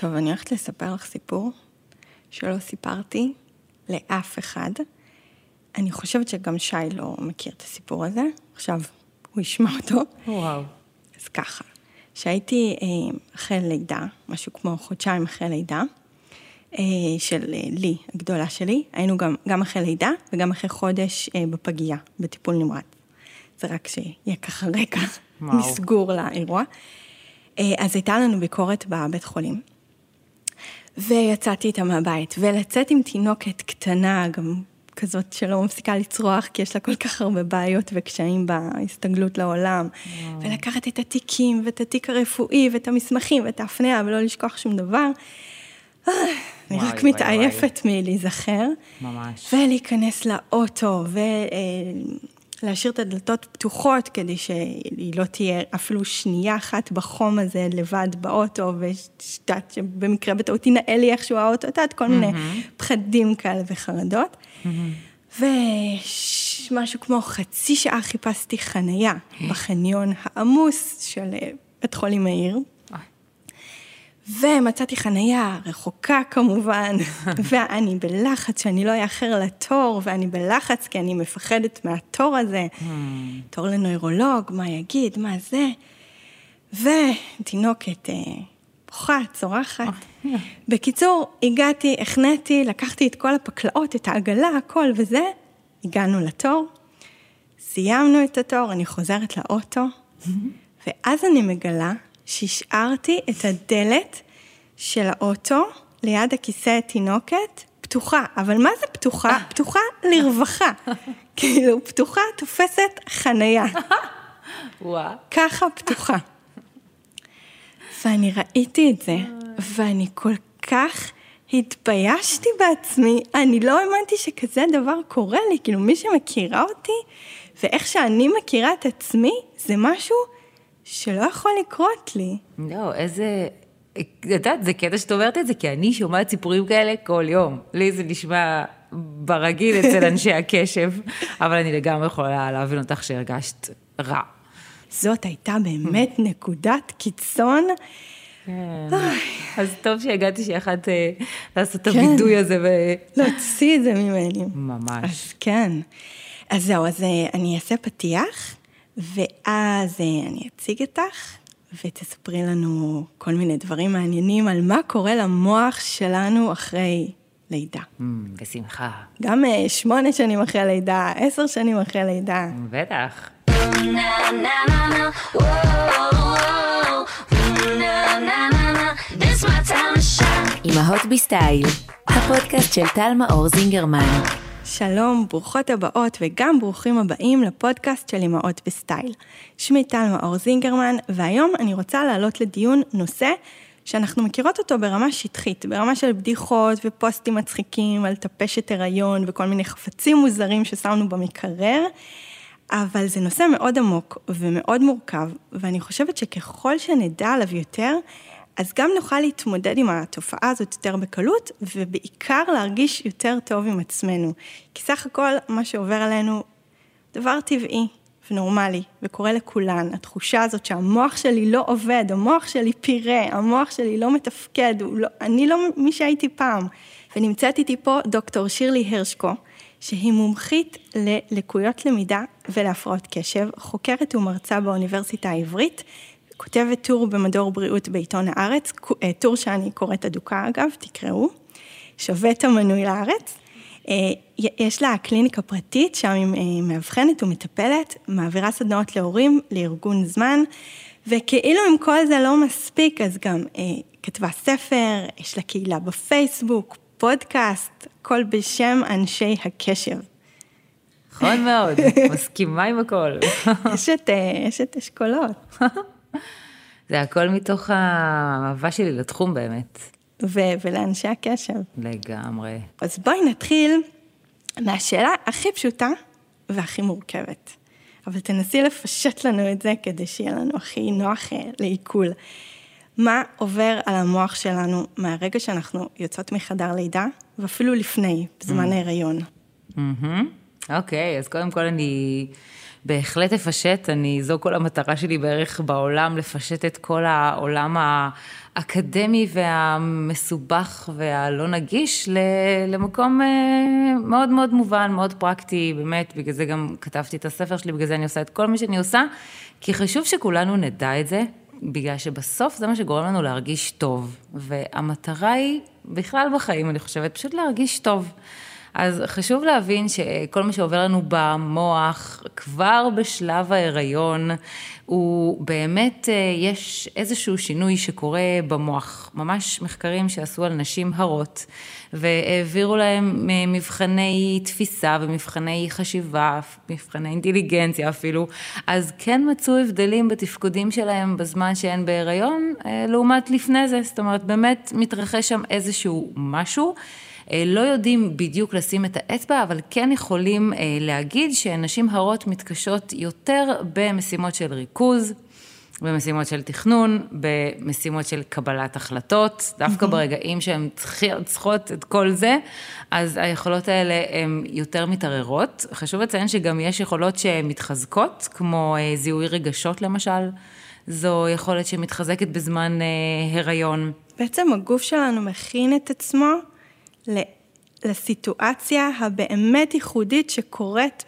טוב, אני הולכת לספר לך סיפור שלא סיפרתי לאף אחד. אני חושבת שגם שי לא מכיר את הסיפור הזה, עכשיו הוא ישמע אותו. וואו. אז ככה, שהייתי אה, אחרי לידה, משהו כמו חודשיים אחרי לידה, אה, של אה, לי, הגדולה שלי, היינו גם, גם אחרי לידה וגם אחרי חודש בפגייה, בטיפול נמרץ. זה רק שיהיה ככה רקע. מסגור לאירוע. אז הייתה לנו ביקורת בבית חולים, ויצאתי איתה מהבית, ולצאת עם תינוקת קטנה, גם כזאת שלא מפסיקה לצרוח, כי יש לה כל כך הרבה בעיות וקשיים בהסתגלות לעולם, ולקחת את התיקים, ואת התיק הרפואי, ואת המסמכים, ואת ההפניה, ולא לשכוח שום דבר. אה, אני רק מתעייפת מלהיזכר. ממש. ולהיכנס לאוטו, ולהשאיר את הדלתות פתוחות, כדי שהיא לא תהיה אפילו שנייה אחת בחום הזה לבד באוטו, ושאת שבמקרה בטעות תנהל לי איכשהו האוטו, את יודעת, כל מיני פחדים כאלה וחרדות. ומשהו כמו חצי שעה חיפשתי חנייה בחניון העמוס של בית חולים מאיר. ומצאתי חנייה רחוקה כמובן, ואני בלחץ שאני לא אאחר לתור, ואני בלחץ כי אני מפחדת מהתור הזה. תור לנוירולוג, מה יגיד, מה זה. ותינוקת אה, בוכה, צורחת. בקיצור, הגעתי, החנאתי, לקחתי את כל הפקלאות, את העגלה, הכל וזה, הגענו לתור, סיימנו את התור, אני חוזרת לאוטו, ואז אני מגלה שהשארתי את הדלת של האוטו ליד הכיסא תינוקת פתוחה, אבל מה זה פתוחה? פתוחה לרווחה. כאילו, פתוחה תופסת חנייה. ככה פתוחה. ואני ראיתי את זה, ואני כל כך התביישתי בעצמי, אני לא האמנתי שכזה דבר קורה לי, כאילו מי שמכירה אותי, ואיך שאני מכירה את עצמי, זה משהו שלא יכול לקרות לי. לא, איזה... את יודעת, זה קטע שאת אומרת את זה, כי אני שומעת סיפורים כאלה כל יום. לי זה נשמע ברגיל אצל אנשי הקשב, אבל אני לגמרי יכולה להבין אותך שהרגשת רע. זאת הייתה באמת נקודת קיצון. כן. אז טוב שהגעתי שיכולת אה, לעשות את כן. הווידוי הזה ו... להוציא את זה ממני. ממש. אז כן. אז זהו, אז אה, אני אעשה פתיח, ואז אה, אני אציג אותך, ותספרי לנו כל מיני דברים מעניינים על מה קורה למוח שלנו אחרי לידה. אמ, בשמחה. גם אה, שמונה שנים אחרי לידה, עשר שנים אחרי לידה. בטח. אמהות בסטייל, הפודקאסט של טל מאור זינגרמן. שלום, ברוכות הבאות וגם ברוכים הבאים לפודקאסט של אמהות בסטייל. שמי טל מאור זינגרמן, והיום אני רוצה להעלות לדיון נושא שאנחנו מכירות אותו ברמה שטחית, ברמה של בדיחות ופוסטים מצחיקים על טפשת הריון וכל מיני חפצים מוזרים ששמנו במקרר, אבל זה נושא מאוד עמוק ומאוד מורכב, ואני חושבת שככל שנדע עליו יותר, אז גם נוכל להתמודד עם התופעה הזאת יותר בקלות, ובעיקר להרגיש יותר טוב עם עצמנו. כי סך הכל, מה שעובר עלינו, דבר טבעי ונורמלי, וקורה לכולן. התחושה הזאת שהמוח שלי לא עובד, המוח שלי פירה, המוח שלי לא מתפקד, לא, אני לא מי שהייתי פעם. ונמצאת איתי פה דוקטור שירלי הרשקו, שהיא מומחית ללקויות למידה ולהפרעות קשב, חוקרת ומרצה באוניברסיטה העברית, כותבת טור במדור בריאות בעיתון הארץ, אה, טור שאני קוראת אדוקה אגב, תקראו, שווה את המנוי לארץ. אה, יש לה קליניקה פרטית, שם היא אה, מאבחנת ומטפלת, מעבירה סדנאות להורים, לארגון זמן, וכאילו אם כל זה לא מספיק, אז גם כתבה ספר, יש לה קהילה בפייסבוק, פודקאסט, הכל בשם אנשי הקשב. נכון מאוד, מסכימה עם הכל. יש את, יש את אשכולות. זה הכל מתוך האהבה שלי לתחום באמת. ו- ולאנשי הקשב. לגמרי. אז בואי נתחיל מהשאלה הכי פשוטה והכי מורכבת. אבל תנסי לפשט לנו את זה כדי שיהיה לנו הכי נוח אה, לעיכול. מה עובר על המוח שלנו מהרגע שאנחנו יוצאות מחדר לידה, ואפילו לפני, בזמן ההיריון? מהמם. אוקיי, אז קודם כל אני בהחלט אפשט, אני, זו כל המטרה שלי בערך בעולם, לפשט את כל העולם האקדמי והמסובך והלא נגיש למקום אה, מאוד מאוד מובן, מאוד פרקטי, באמת, בגלל זה גם כתבתי את הספר שלי, בגלל זה אני עושה את כל מה שאני עושה, כי חשוב שכולנו נדע את זה, בגלל שבסוף זה מה שגורם לנו להרגיש טוב, והמטרה היא, בכלל בחיים, אני חושבת, פשוט להרגיש טוב. אז חשוב להבין שכל מה שעובר לנו במוח, כבר בשלב ההיריון, הוא באמת, אה, יש איזשהו שינוי שקורה במוח. ממש מחקרים שעשו על נשים הרות, והעבירו להם מבחני תפיסה ומבחני חשיבה, מבחני אינטליגנציה אפילו, אז כן מצאו הבדלים בתפקודים שלהם בזמן שהן בהיריון, אה, לעומת לפני זה. זאת אומרת, באמת מתרחש שם איזשהו משהו. אה, לא יודעים בדיוק לשים את האצבע, אבל כן יכולים אה, להגיד שנשים הרות מתקשות יותר במשימות של ריכוז. במשימות של תכנון, במשימות של קבלת החלטות, דווקא ברגעים שהן צריכות את כל זה, אז היכולות האלה הן יותר מתערערות. חשוב לציין שגם יש יכולות שמתחזקות, כמו אה, זיהוי רגשות למשל, זו יכולת שמתחזקת בזמן הריון. בעצם הגוף שלנו מכין את עצמו לסיטואציה הבאמת ייחודית שקורית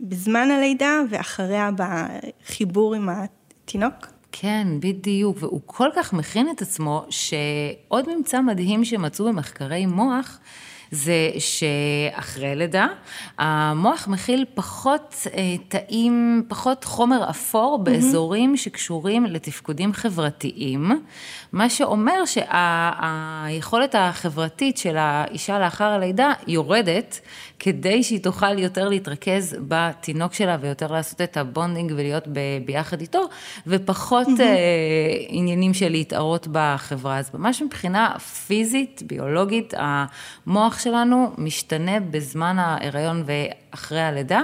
בזמן הלידה ואחריה בחיבור עם התינוק? כן, בדיוק, והוא כל כך מכין את עצמו, שעוד ממצא מדהים שמצאו במחקרי מוח, זה שאחרי לידה, המוח מכיל פחות אה, תאים, פחות חומר אפור באזורים שקשורים לתפקודים חברתיים, מה שאומר שהיכולת החברתית של האישה לאחר הלידה יורדת, כדי שהיא תוכל יותר להתרכז בתינוק שלה ויותר לעשות את ה bonding ולהיות ביחד איתו, ופחות mm-hmm. עניינים של להתערות בחברה. אז ממש מבחינה פיזית, ביולוגית, המוח שלנו משתנה בזמן ההיריון ואחרי הלידה,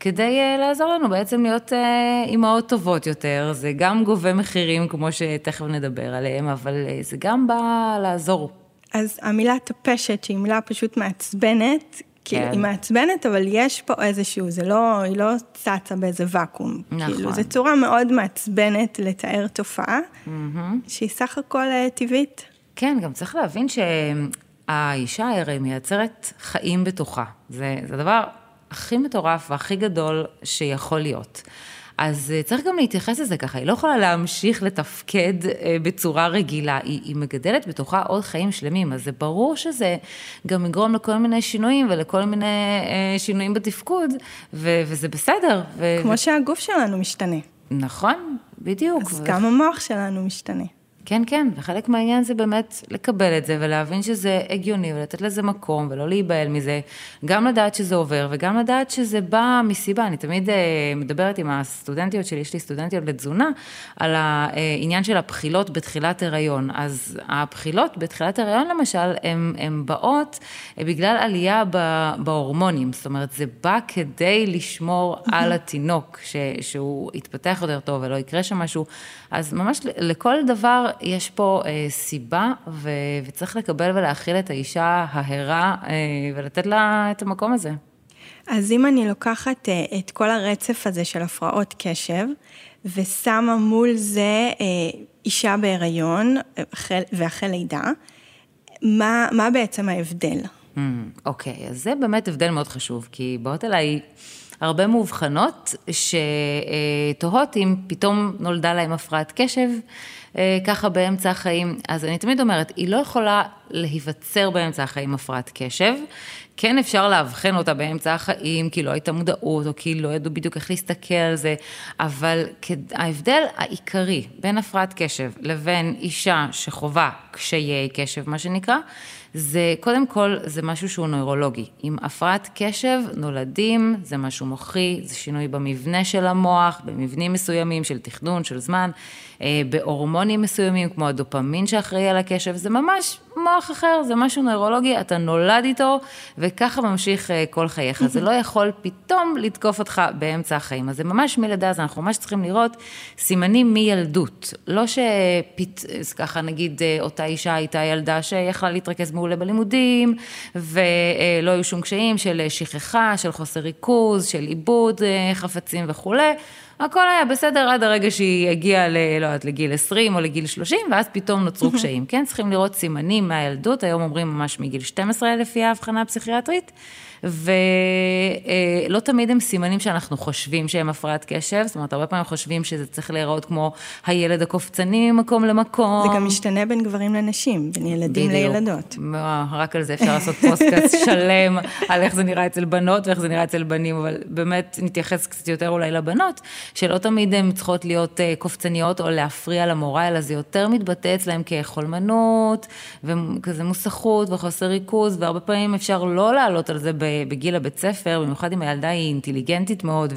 כדי uh, לעזור לנו בעצם להיות uh, אימהות טובות יותר. זה גם גובה מחירים, כמו שתכף נדבר עליהם, אבל uh, זה גם בא לעזור. אז המילה טפשת, שהיא מילה פשוט מעצבנת, כאילו, כן. היא מעצבנת, אבל יש פה איזשהו, זה לא, היא לא צצה באיזה ואקום. נכון. כאילו, זו צורה מאוד מעצבנת לתאר תופעה, mm-hmm. שהיא סך הכל טבעית. כן, גם צריך להבין שהאישה הרי מייצרת חיים בתוכה. זה, זה הדבר הכי מטורף והכי גדול שיכול להיות. אז אה, צריך גם להתייחס לזה ככה, היא לא יכולה להמשיך לתפקד אה, בצורה רגילה, היא, היא מגדלת בתוכה עוד חיים שלמים, אז זה ברור שזה גם יגרום לכל מיני שינויים ולכל מיני אה, שינויים בתפקוד, ו, וזה בסדר. ו, כמו שהגוף שלנו משתנה. נכון, בדיוק. אז ו... גם המוח שלנו משתנה. כן, כן, וחלק מהעניין זה באמת לקבל את זה ולהבין שזה הגיוני ולתת לזה מקום ולא להיבהל מזה. גם לדעת שזה עובר וגם לדעת שזה בא מסיבה. אני תמיד uh, מדברת עם הסטודנטיות שלי, יש לי סטודנטיות לתזונה, על העניין של הבחילות בתחילת הריון. אז הבחילות בתחילת הריון למשל, הן באות אה, בגלל עלייה בהורמונים. זאת אומרת, זה בא כדי לשמור על התינוק, ש, שהוא יתפתח יותר טוב ולא יקרה שם משהו. אז ממש לכל דבר יש פה אה, סיבה, ו, וצריך לקבל ולהכיל את האישה ההרה אה, ולתת לה את המקום הזה. אז אם אני לוקחת אה, את כל הרצף הזה של הפרעות קשב, ושמה מול זה אה, אישה בהיריון ואחרי לידה, מה, מה בעצם ההבדל? Mm, אוקיי, mm, okay, אז זה באמת הבדל מאוד חשוב, כי באות אליי... הרבה מאובחנות שתוהות אם פתאום נולדה להם הפרעת קשב, אה, ככה באמצע החיים. אז אני תמיד אומרת, היא לא יכולה להיווצר באמצע החיים הפרעת קשב. כן אפשר לאבחן אותה באמצע החיים, כי לא הייתה מודעות, או כי לא ידעו בדיוק איך להסתכל על זה, אבל ההבדל העיקרי בין הפרעת קשב לבין אישה שחווה קשיי קשב, מה שנקרא, זה קודם כל, זה משהו שהוא נוירולוגי. עם הפרעת קשב נולדים, זה משהו מוחי, זה שינוי במבנה של המוח, במבנים מסוימים של תכנון, של זמן, אה, בהורמונים. הורמונים מסוימים, כמו הדופמין שאחראי על הקשב, זה ממש מוח אחר, זה משהו נוירולוגי, אתה נולד איתו, וככה ממשיך אה, כל חייך. זה לא יכול פתאום לתקוף אותך באמצע החיים. אז זה ממש מלידה, אז אנחנו ממש צריכים לראות סימנים מילדות. לא שפת... ככה נגיד אה, אותה אישה הייתה ילדה שיכלה להתרכז מעולה בלימודים, ולא היו שום קשיים של שכחה, של חוסר ריכוז, של עיבוד אה, חפצים וכולי. הכל היה בסדר עד הרגע שהיא הגיעה, ל, לא יודעת, לגיל 20 או לגיל 30, ואז פתאום נוצרו קשיים. כן, צריכים לראות סימנים מהילדות, היום אומרים ממש מגיל 12 לפי ההבחנה הפסיכיאטרית, ולא תמיד הם סימנים שאנחנו חושבים שהם הפרעת קשב, זאת אומרת, הרבה פעמים חושבים שזה צריך להיראות כמו הילד הקופצני ממקום למקום. זה גם משתנה בין גברים לנשים, בין ילדים בדיוק. לילדות. מה, רק על זה אפשר לעשות פודקאסט שלם, על איך זה נראה אצל בנות ואיך זה נראה אצל בנים, אבל באמת נתייחס קצת יותר אולי לבנות, שלא תמיד הן צריכות להיות אה, קופצניות או להפריע למורה, אלא זה יותר מתבטא אצלם כחולמנות, וכזה מוסכות וחוסר ריכוז, והרבה פעמים אפשר לא לעלות על זה ב- בגיל הבית ספר, במיוחד אם הילדה היא אינטליגנטית מאוד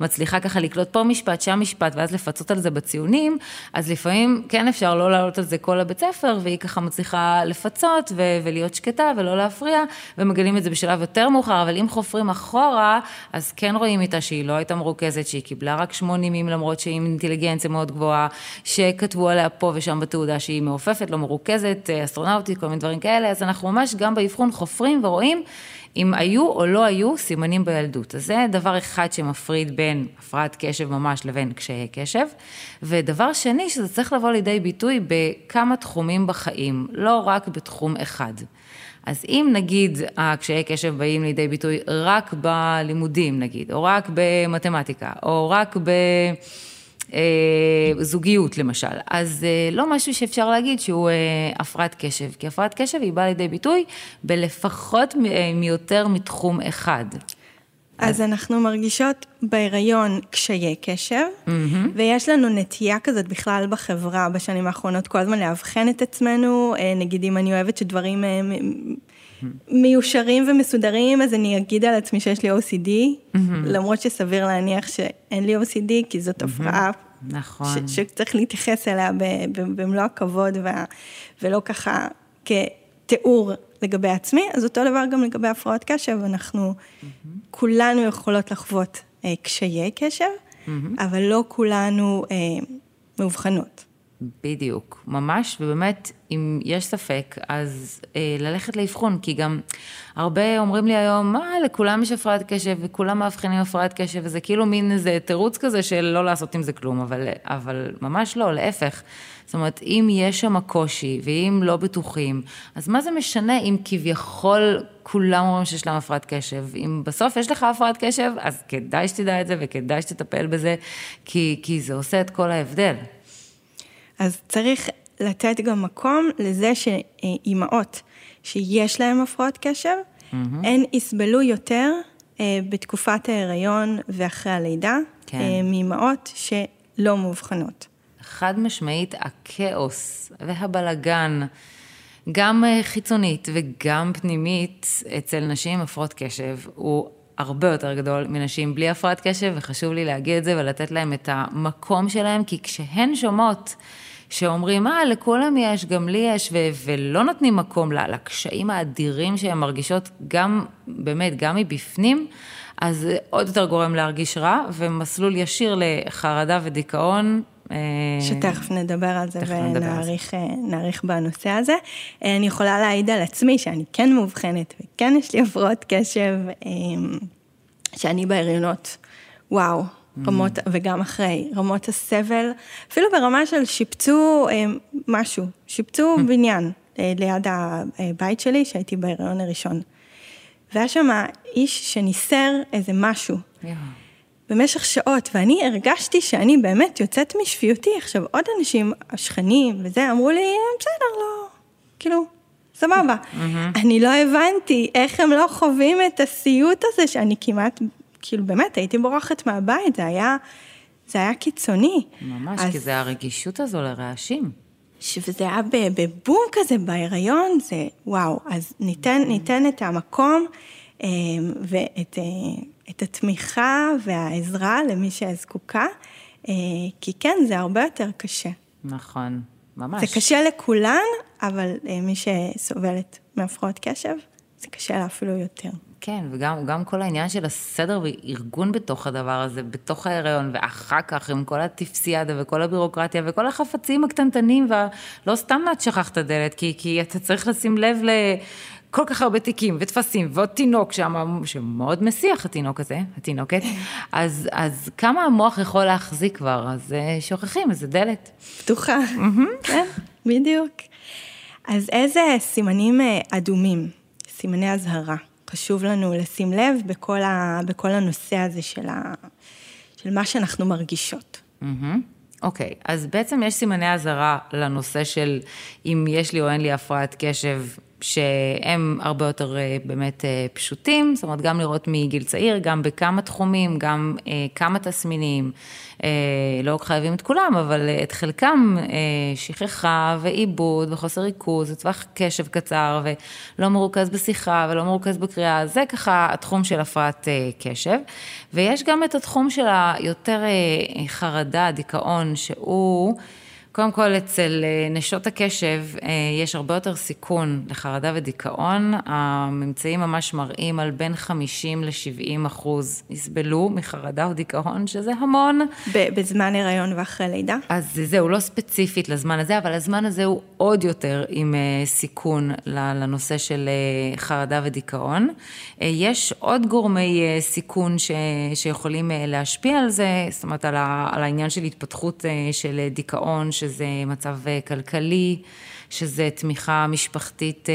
ומצליחה ככה לקלוט פה משפט, שם משפט, ואז לפצות על זה בציונים, אז לפעמים כן אפשר לא לעלות על זה כל הבית ספר, והיא ככה מצליחה לפצות ו- ולהיות שקטה ולא להפריע, ומגלים את זה בשלב יותר מאוחר, אבל אם חופרים אחורה, אז כן רואים איתה שהיא לא הייתה מרוכזת, שהיא קיבלה רק שמונים ימים למרות שהיא עם אינטליגנציה מאוד גבוהה, שכתבו עליה פה ושם בתעודה שהיא מעופפת, לא מרוכזת, אסטרונאוטית, כל מיני דברים כאלה, אז אנחנו ממש גם באבחון חופרים ורואים אם היו או לא היו סימנים בילדות. אז זה דבר אחד שמפריד בין הפרעת קשב ממש לבין קשיי קשב. ודבר שני, שזה צריך לבוא לידי ביטוי בכמה תחומים בחיים, לא רק בתחום אחד. אז אם נגיד הקשיי קשב באים לידי ביטוי רק בלימודים נגיד, או רק במתמטיקה, או רק ב... אה, זוגיות למשל, אז אה, לא משהו שאפשר להגיד שהוא אה, הפרעת קשב, כי הפרעת קשב היא באה לידי ביטוי בלפחות מיותר מתחום אחד. אז אנחנו מרגישות בהיריון קשיי קשב, ויש לנו נטייה כזאת בכלל בחברה בשנים האחרונות, כל הזמן לאבחן את עצמנו, נגיד אם אני אוהבת שדברים מיושרים ומסודרים, אז אני אגיד על עצמי שיש לי OCD, למרות שסביר להניח שאין לי OCD, כי זאת הפרעה נכון. ש- שצריך להתייחס אליה במלוא הכבוד, וה- ולא ככה כתיאור לגבי עצמי, אז אותו דבר גם לגבי הפרעות קשב, אנחנו כולנו יכולות לחוות אה, קשיי קשב, אבל לא כולנו אה, מאובחנות. בדיוק, ממש, ובאמת, אם יש ספק, אז אה, ללכת לאבחון, כי גם הרבה אומרים לי היום, מה, לכולם יש הפרעת קשב, וכולם מאבחנים הפרעת קשב, וזה כאילו מין איזה תירוץ כזה של לא לעשות עם זה כלום, אבל, אבל ממש לא, להפך. זאת אומרת, אם יש שם קושי, ואם לא בטוחים, אז מה זה משנה אם כביכול כולם אומרים שיש להם הפרעת קשב? אם בסוף יש לך הפרעת קשב, אז כדאי שתדע את זה, וכדאי שתטפל בזה, כי, כי זה עושה את כל ההבדל. אז צריך לתת גם מקום לזה שאימהות שיש להן הפרעות קשב, הן יסבלו יותר אה, בתקופת ההיריון ואחרי הלידה, כן. אה, מאימהות שלא מאובחנות. חד משמעית, הכאוס והבלגן, גם אה, חיצונית וגם פנימית, אצל נשים עם הפרעות קשב, הוא הרבה יותר גדול מנשים בלי הפרעת קשב, וחשוב לי להגיד את זה ולתת להם את המקום שלהם, כי כשהן שומעות שאומרים, אה, לכולם יש, גם לי יש, ו- ולא נותנים מקום ל- לקשיים האדירים שהן מרגישות, גם, באמת, גם מבפנים, אז זה עוד יותר גורם להרגיש רע, ומסלול ישיר לחרדה ודיכאון. אה, שתכף נדבר על זה. ונעריך אה, בנושא הזה. אה, אני יכולה להעיד על עצמי שאני כן מאובחנת וכן יש לי הפרעות קשב, שאני בהריונות, וואו, רמות, וגם אחרי, רמות הסבל, אפילו ברמה של שיפצו אה, משהו, שיפצו בניין אה, ליד הבית שלי, שהייתי בהריון הראשון. והיה שם איש שניסר איזה משהו. יואו. במשך שעות, ואני הרגשתי שאני באמת יוצאת משפיותי. עכשיו, עוד אנשים, השכנים וזה, אמרו לי, בסדר, לא, כאילו, סבבה. אני לא הבנתי איך הם לא חווים את הסיוט הזה, שאני כמעט, כאילו, באמת, הייתי בורחת מהבית, זה היה, זה היה קיצוני. ממש, אז- כי זה הרגישות הזו לרעשים. וזה היה בבום כזה בהיריון, זה וואו, אז ניתן, ניתן את המקום אה, ואת אה, את התמיכה והעזרה למי שזקוקה, אה, כי כן, זה הרבה יותר קשה. נכון, ממש. זה קשה לכולן, אבל מי שסובלת מהפרעות קשב, זה קשה לה אפילו יותר. כן, וגם גם כל העניין של הסדר וארגון בתוך הדבר הזה, בתוך ההיריון, ואחר כך עם כל הטיפסיאדה וכל הבירוקרטיה וכל החפצים הקטנטנים, ולא סתם את שכחת את הדלת, כי, כי אתה צריך לשים לב לכל כך הרבה תיקים וטפסים, ועוד תינוק שם, שמאוד מסיח התינוק הזה, התינוקת, אז, אז כמה המוח יכול להחזיק כבר, אז אה, שוכחים, איזה דלת. פתוחה. כן, בדיוק. אז איזה סימנים אה, אדומים, סימני אזהרה, חשוב לנו לשים לב בכל, ה, בכל הנושא הזה של, ה, של מה שאנחנו מרגישות. אוקיי, אז בעצם יש סימני אזהרה לנושא של אם יש לי או אין לי הפרעת קשב, שהם הרבה יותר אה, באמת אה, פשוטים, זאת אומרת, גם לראות מגיל צעיר, גם בכמה תחומים, גם אה, כמה תסמינים, לא חייבים את כולם, אבל את חלקם, שכחה ועיבוד וחוסר ריכוז, וטווח קשב קצר, ולא מרוכז בשיחה ולא מרוכז בקריאה, זה ככה התחום של הפרעת קשב. ויש גם את התחום של היותר חרדה, דיכאון, שהוא... קודם כל, אצל אה, נשות הקשב אה, יש הרבה יותר סיכון לחרדה ודיכאון. הממצאים ממש מראים על בין 50 ל-70 אחוז יסבלו מחרדה או דיכאון, שזה המון. בזמן הריון ואחרי לידה. אז זהו, לא ספציפית לזמן הזה, אבל הזמן הזה הוא עוד יותר עם אה, סיכון לנושא של חרדה ודיכאון. יש עוד גורמי סיכון ש- שיכולים להשפיע על זה, זאת אומרת, על, ה- על העניין של התפתחות של דיכאון, שזה מצב אה, כלכלי. שזה תמיכה משפחתית אה,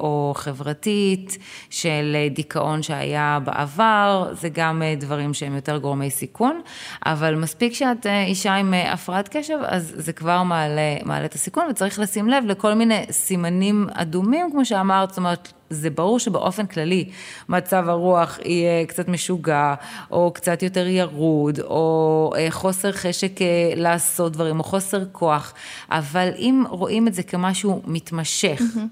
או חברתית, של אה, דיכאון שהיה בעבר, זה גם דברים שהם יותר גורמי סיכון, אבל מספיק שאת אישה עם הפרעת קשב, אז זה כבר מעלה, מעלה את הסיכון, וצריך לשים לב לכל מיני סימנים אדומים, כמו שאמרת, זאת אומרת, זה ברור שבאופן כללי מצב הרוח יהיה קצת משוגע, או קצת יותר ירוד, או אה, חוסר חשק אה, לעשות דברים, או חוסר כוח, אבל אם רואים את זה כמשהו מתמשך, אה,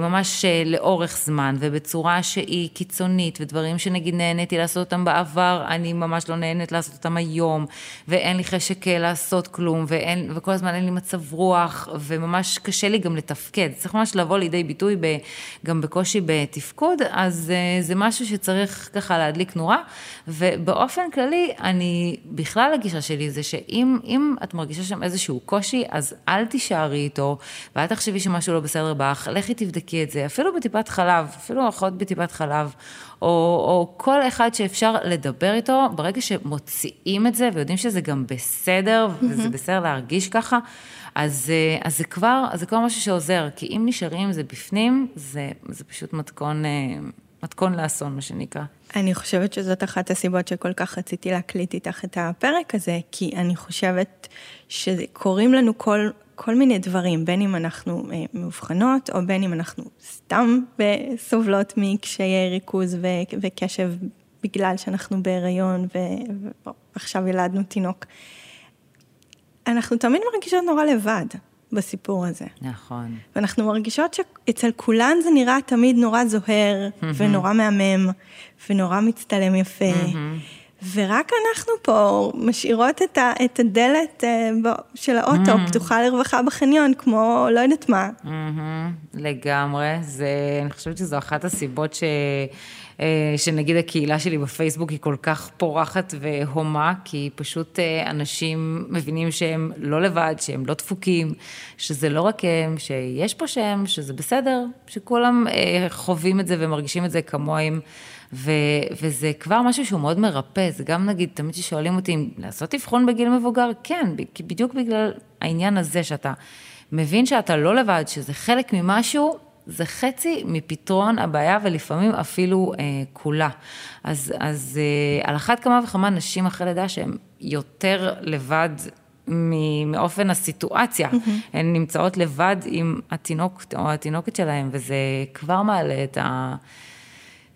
ממש אה, לאורך זמן, ובצורה שהיא קיצונית, ודברים שנגיד נהניתי לעשות אותם בעבר, אני ממש לא נהנית לעשות אותם היום, ואין לי חשק אה, לעשות כלום, ואין, וכל הזמן אין לי מצב רוח, וממש קשה לי גם לתפקד. צריך ממש לבוא לידי ביטוי ב, גם בקושי בתפקוד, אז אה, זה משהו שצריך ככה להדליק נורה, ובאופן כללי, אני, בכלל הגישה שלי זה שאם אם את מרגישה שם איזשהו קושי, אז אל תישארי איתו, ואל תחשבי שמשהו לא בסדר בך, לכי תבדקי את זה, אפילו בטיפת חלב, אפילו אחות בטיפת חלב, או, או כל אחד שאפשר לדבר איתו, ברגע שמוציאים את זה ויודעים שזה גם בסדר, וזה בסדר להרגיש ככה, אז, אה, אז זה כבר, אז זה כבר משהו שעוזר, כי אם נשארים עם זה בפנים, זה, זה פשוט מתכון, אה, מתכון לאסון, מה שנקרא. אני חושבת שזאת אחת הסיבות שכל כך רציתי להקליט איתך את הפרק הזה, כי אני חושבת שקורים לנו כל, כל מיני דברים, בין אם אנחנו אה, מאובחנות, או בין אם אנחנו סתם סובלות מקשיי ריכוז ו- וקשב בגלל שאנחנו בהיריון ו- ועכשיו ילדנו תינוק. אנחנו תמיד מרגישות נורא לבד בסיפור הזה. נכון. ואנחנו מרגישות שאצל כולן זה נראה תמיד נורא זוהר, ונורא מהמם, ונורא מצטלם יפה. ורק אנחנו פה משאירות את, ה, את הדלת אה, של האוטו פתוחה לרווחה בחניון, כמו לא יודעת מה. מהמם, לגמרי, זה, אני חושבת שזו אחת הסיבות ש... אה, שנגיד הקהילה שלי בפייסבוק היא כל כך פורחת והומה, כי פשוט אה, אנשים מבינים שהם לא לבד, שהם לא דפוקים, שזה לא רק הם, שיש פה שם, שזה בסדר, שכולם חווים את זה ומרגישים את זה כמוהם. ו- וזה כבר משהו שהוא מאוד מרפא, זה גם נגיד, תמיד כששואלים אותי אם לעשות אבחון בגיל מבוגר, כן, בדיוק בגלל העניין הזה שאתה מבין שאתה לא לבד, שזה חלק ממשהו, זה חצי מפתרון הבעיה ולפעמים אפילו אה, כולה. אז, אז אה, על אחת כמה וכמה נשים אחרי לידה שהן יותר לבד מאופן הסיטואציה, mm-hmm. הן נמצאות לבד עם התינוק או התינוקת שלהן, וזה כבר מעלה את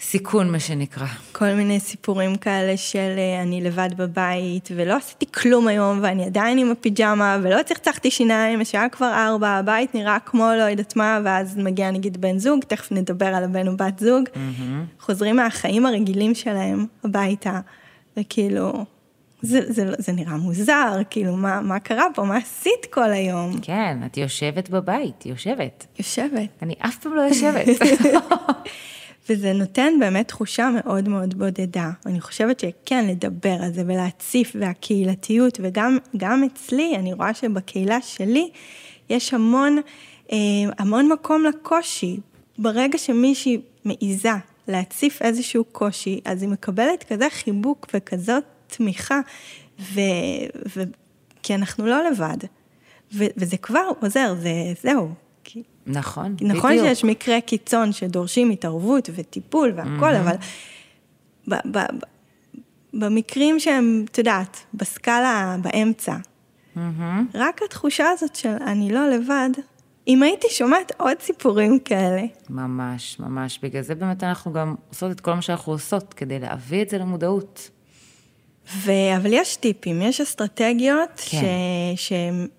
הסיכון, מה שנקרא. כל מיני סיפורים כאלה של אה, אני לבד בבית, ולא עשיתי כלום היום, ואני עדיין עם הפיג'מה, ולא צחצחתי שיניים, השעה כבר ארבע, הבית נראה כמו לא יודעת מה, ואז מגיע נגיד בן זוג, תכף נדבר על הבן או בת זוג, חוזרים מהחיים הרגילים שלהם הביתה, וכאילו, זה, זה, זה נראה מוזר, כאילו, מה, מה קרה פה? מה עשית כל היום? כן, את יושבת בבית, יושבת. יושבת. אני אף פעם לא יושבת. וזה נותן באמת תחושה מאוד מאוד בודדה. אני חושבת שכן, לדבר על זה ולהציף, והקהילתיות, וגם גם אצלי, אני רואה שבקהילה שלי יש המון, אה, המון מקום לקושי. ברגע שמישהי מעיזה להציף איזשהו קושי, אז היא מקבלת כזה חיבוק וכזאת תמיכה, ו... ו... כי אנחנו לא לבד. ו... וזה כבר עוזר, זה זהו. נכון, נכון בדיוק. שיש מקרי קיצון שדורשים התערבות וטיפול והכל, אבל ב, ב, ב, במקרים שהם, את יודעת, בסקאלה באמצע, רק התחושה הזאת של אני לא לבד, אם הייתי שומעת עוד סיפורים כאלה, ממש, ממש. בגלל זה באמת אנחנו גם עושות את כל מה שאנחנו עושות, כדי להביא את זה למודעות. ו... אבל יש טיפים, יש אסטרטגיות כן. ש...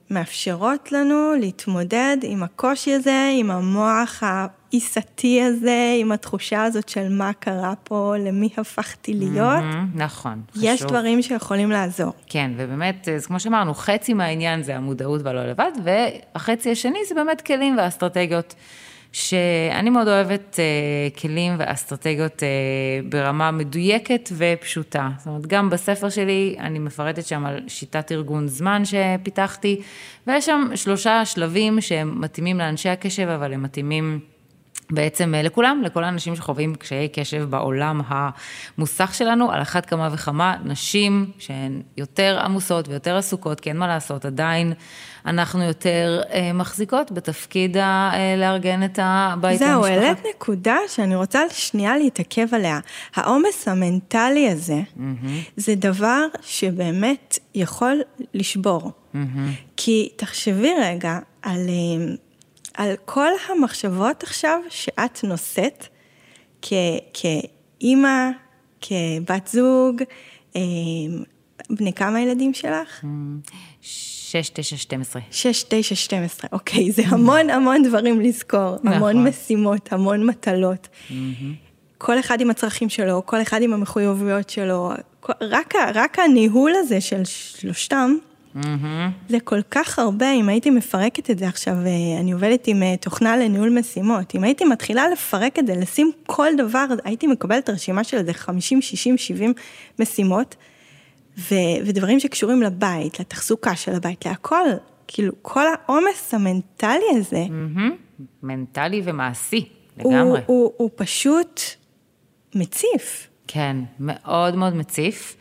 שמאפשרות לנו להתמודד עם הקושי הזה, עם המוח העיסתי הזה, עם התחושה הזאת של מה קרה פה, למי הפכתי להיות. מהמם, נכון, יש חשוב. דברים שיכולים לעזור. כן, ובאמת, אז כמו שאמרנו, חצי מהעניין זה המודעות והלא לבד, והחצי השני זה באמת כלים ואסטרטגיות, שאני מאוד אוהבת אה, כלים ואסטרטגיות אה, ברמה מדויקת ופשוטה. זאת אומרת, גם בספר שלי אני מפרטת שם על שיטת ארגון זמן שפיתחתי, ויש שם שלושה שלבים שהם מתאימים לאנשי הקשב, אבל הם מתאימים... בעצם אה, לכולם, לכל האנשים שחווים קשיי קשב בעולם המוסך שלנו, על אחת כמה וכמה נשים שהן יותר עמוסות ויותר עסוקות, כי אין מה לעשות, עדיין אנחנו יותר אה, מחזיקות בתפקיד ה, אה, לארגן את הבית זהו, והמשפחה. העלית נקודה שאני רוצה שנייה להתעכב עליה. העומס המנטלי הזה, זה דבר שבאמת יכול לשבור. כי תחשבי רגע על, אה, על כל המחשבות עכשיו שאת נושאת כ- כאימא, כבת זוג, אה, בני כמה ילדים שלך? 6, 9, 12. 6, 9, 12, אוקיי, זה המון המון דברים לזכור, נכון. המון משימות, המון מטלות. כל אחד עם הצרכים שלו, כל אחד עם המחויבויות שלו, רק, רק הניהול הזה של שלושתם, זה כל כך הרבה, אם הייתי מפרקת את זה עכשיו, אה, אני עובדת עם אה, תוכנה לניהול משימות, אם הייתי מתחילה לפרק את זה, לשים כל דבר, הייתי מקבלת רשימה של איזה 50, 60, 70 משימות, ו, ודברים שקשורים לבית, לתחזוקה של הבית, להכל, כאילו, כל העומס המנטלי הזה, מהמם. מנטלי ומעשי, הוא, לגמרי. הוא, הוא פשוט מציף. כן, מאוד מאוד מציף.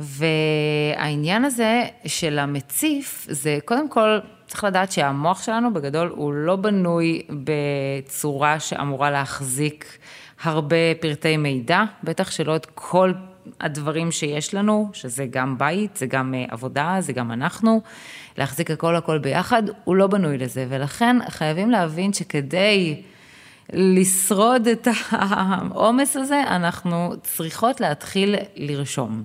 והעניין הזה של המציף, זה קודם כל, צריך לדעת שהמוח שלנו בגדול הוא לא בנוי בצורה שאמורה להחזיק הרבה פרטי מידע, בטח שלא את כל הדברים שיש לנו, שזה גם בית, זה גם אה, עבודה, זה גם אנחנו, להחזיק הכל הכל ביחד, הוא לא בנוי לזה, ולכן חייבים להבין שכדי... לשרוד את העומס הזה, אנחנו צריכות להתחיל לרשום.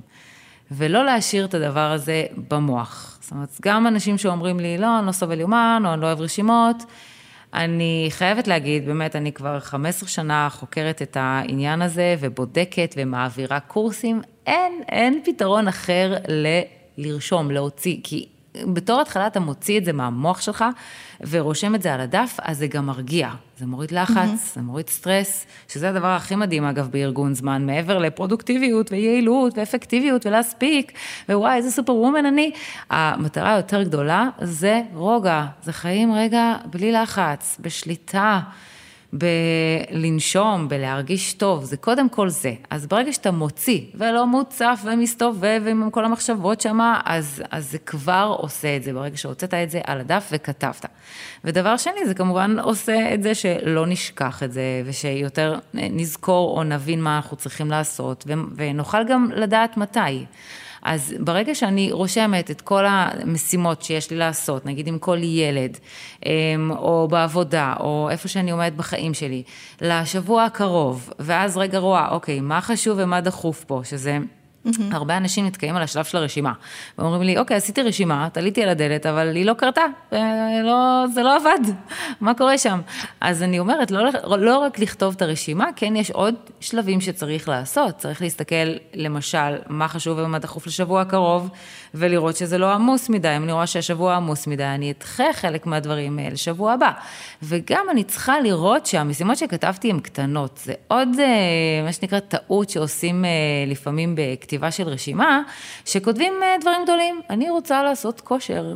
ולא להשאיר את הדבר הזה במוח. זאת אומרת, גם אנשים שאומרים לי, לא, אני לא סובל יומן, או אני לא אוהב רשימות, אני חייבת להגיד, באמת, אני כבר 15 שנה חוקרת את העניין הזה, ובודקת ומעבירה קורסים. אין, אין פתרון אחר ל... לרשום, להוציא, כי בתור התחלה אתה מוציא את זה מהמוח שלך ורושם את זה על הדף, אז זה גם מרגיע. זה מוריד לחץ, mm-hmm. זה מוריד סטרס, שזה הדבר הכי מדהים, אגב, בארגון זמן, מעבר לפרודוקטיביות ויעילות ואפקטיביות ולהספיק, ווואי, איזה סופר וומן אני. המטרה היותר גדולה זה רוגע, זה חיים רגע בלי לחץ, בשליטה. בלנשום, בלהרגיש טוב, זה קודם כל זה. אז ברגע שאתה מוציא ולא מוצף ומסתובב עם כל המחשבות שמה, אז, אז זה כבר עושה את זה, ברגע שהוצאת את זה על הדף וכתבת. ודבר שני, זה כמובן עושה את זה שלא נשכח את זה, ושיותר נזכור או נבין מה אנחנו צריכים לעשות, ונוכל גם לדעת מתי. אז ברגע שאני רושמת את כל המשימות שיש לי לעשות, נגיד עם כל ילד, אמ, או בעבודה, או איפה שאני עומדת בחיים שלי, לשבוע הקרוב, ואז רגע רואה, אוקיי, מה חשוב ומה דחוף פה, שזה הרבה אנשים נתקעים על השלב של הרשימה. ואומרים לי, אוקיי, עשיתי רשימה, תליתי על הדלת, אבל היא לא קרתה, אה, לא, זה לא עבד, מה קורה שם? אז אני אומרת, לא, לא רק לכתוב את הרשימה, כן יש עוד שלבים שצריך לעשות. צריך להסתכל, למשל, מה חשוב ומה דחוף לשבוע הקרוב, ולראות שזה לא עמוס מדי. אם אני רואה שהשבוע עמוס מדי, אני אדחה חלק מהדברים אה, לשבוע הבא. וגם אני צריכה לראות שהמשימות שכתבתי הן קטנות. זה עוד, אה, מה שנקרא, טעות שעושים לפעמים בכתיבה של רשימה, שכותבים אה, דברים גדולים. אני רוצה לעשות כושר.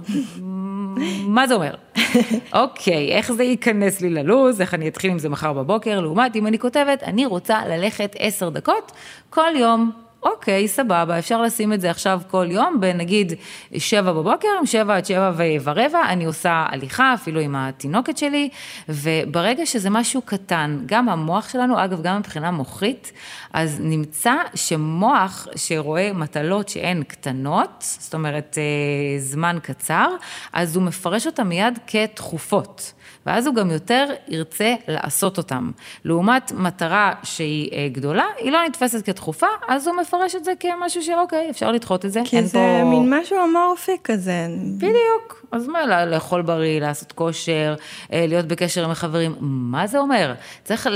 מה זה אומר? אוקיי, איך זה ייכנס לי ללו"ז, איך אני אתחיל עם זה מחר בבוקר, לעומת אם אני כותבת, אני רוצה ללכת עשר דקות כל יום. אוקיי, סבבה, אפשר לשים את זה עכשיו כל יום, בנגיד שבע בבוקר, שבע עד שבע ורבע, אני עושה הליכה, אפילו עם התינוקת שלי, וברגע שזה משהו קטן, גם המוח שלנו, אגב, גם מבחינה מוחית, אז נמצא שמוח שרואה מטלות שהן קטנות, זאת אומרת, אה, זמן קצר, אז הוא מפרש אותן מיד כתכופות. ואז הוא גם יותר ירצה לעשות אותם. לעומת מטרה שהיא אה, גדולה, היא לא נתפסת כדחופה, אז הוא מפרש את זה כמשהו שאוקיי, אפשר לדחות את זה. כי זה פה... מין משהו אמורפי כזה. בדיוק. אז מה, לאכול בריא, לעשות כושר, אה, להיות בקשר עם החברים, מה זה אומר? צריך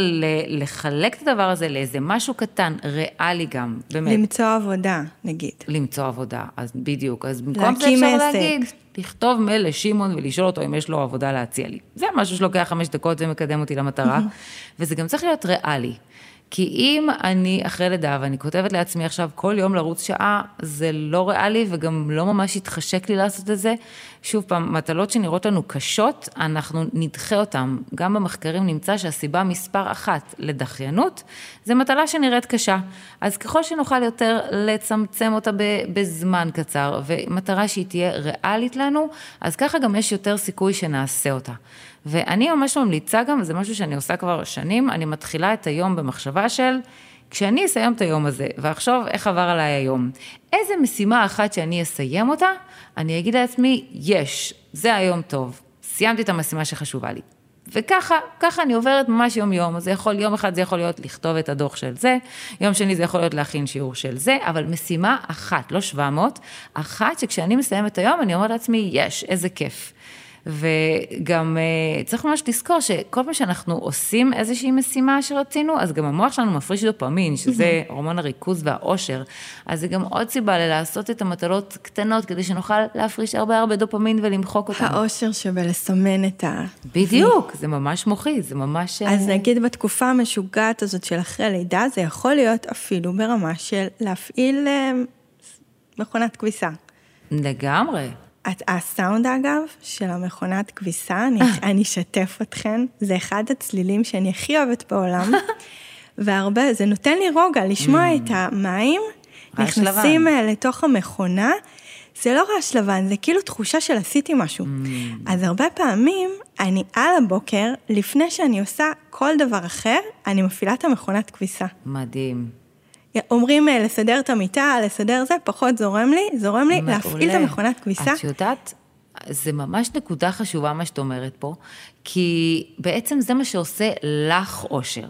לחלק את הדבר הזה לאיזה משהו קטן, ריאלי גם, באמת. למצוא עבודה, נגיד. למצוא עבודה, אז בדיוק. אז במקום זה אפשר עסק. להגיד, לכתוב מייל לשמעון ולשאול אותו אם יש לו עבודה להציע לי. זה משהו שלוקח חמש דקות ומקדם אותי למטרה, וזה גם צריך להיות ריאלי. כי אם אני אחרי לידה ואני כותבת לעצמי עכשיו כל יום לרוץ שעה, זה לא ריאלי וגם לא ממש יתחשק לי לעשות את זה. שוב פעם, מטלות שנראות לנו קשות, אנחנו נדחה אותן. גם במחקרים נמצא שהסיבה מספר אחת לדחיינות, זה מטלה שנראית קשה. אז ככל שנוכל יותר לצמצם אותה בזמן קצר, ומטרה שהיא תהיה ריאלית לנו, אז ככה גם יש יותר סיכוי שנעשה אותה. ואני ממש ממליצה גם, וזה משהו שאני עושה כבר שנים, אני מתחילה את היום במחשבה של, כשאני אסיים את היום הזה, ואחשוב איך עבר עליי היום, איזה משימה אחת שאני אסיים אותה, אני אגיד לעצמי, יש, זה היום טוב, סיימתי את המשימה שחשובה לי. וככה, ככה אני עוברת ממש יום-יום. אז זה יכול, יום אחד זה יכול להיות לכתוב את הדוח של זה, יום שני זה יכול להיות להכין שיעור של זה, אבל משימה אחת, לא 700, אחת שכשאני מסיימת היום, אני אומרת לעצמי, יש, איזה כיף. וגם אה, צריך ממש לזכור שכל פעם שאנחנו עושים איזושהי משימה שרצינו, אז גם המוח שלנו מפריש דופמין, שזה הורמון הריכוז והאושר. אז זה גם עוד סיבה ללעשות את המטלות קטנות, כדי שנוכל להפריש הרבה הרבה דופמין ולמחוק אותן. האושר שבלסמן את ה... בדיוק, זה ממש מוחי, זה ממש... אה, אז נגיד בתקופה המשוגעת הזאת של אחרי לידה, זה יכול להיות אפילו ברמה של להפעיל אה, מכונת כביסה. לגמרי. הסאונד אגב, של המכונת כביסה, אני, אני אשתף אתכן, זה אחד הצלילים שאני הכי אוהבת בעולם, והרבה, זה נותן לי רוגע לשמוע mm. את המים, נכנסים לבן. לתוך המכונה, זה לא רעש לבן, זה כאילו תחושה של עשיתי משהו. Mm. אז הרבה פעמים, אני על הבוקר, לפני שאני עושה כל דבר אחר, אני מפעילה את המכונת כביסה. מדהים. אומרים אה, לסדר את המיטה, לסדר זה, פחות זורם לי, זורם לי להפעיל את המכונת כביסה. את יודעת, זה ממש נקודה חשובה מה שאת אומרת פה, כי בעצם זה מה שעושה לך אושר.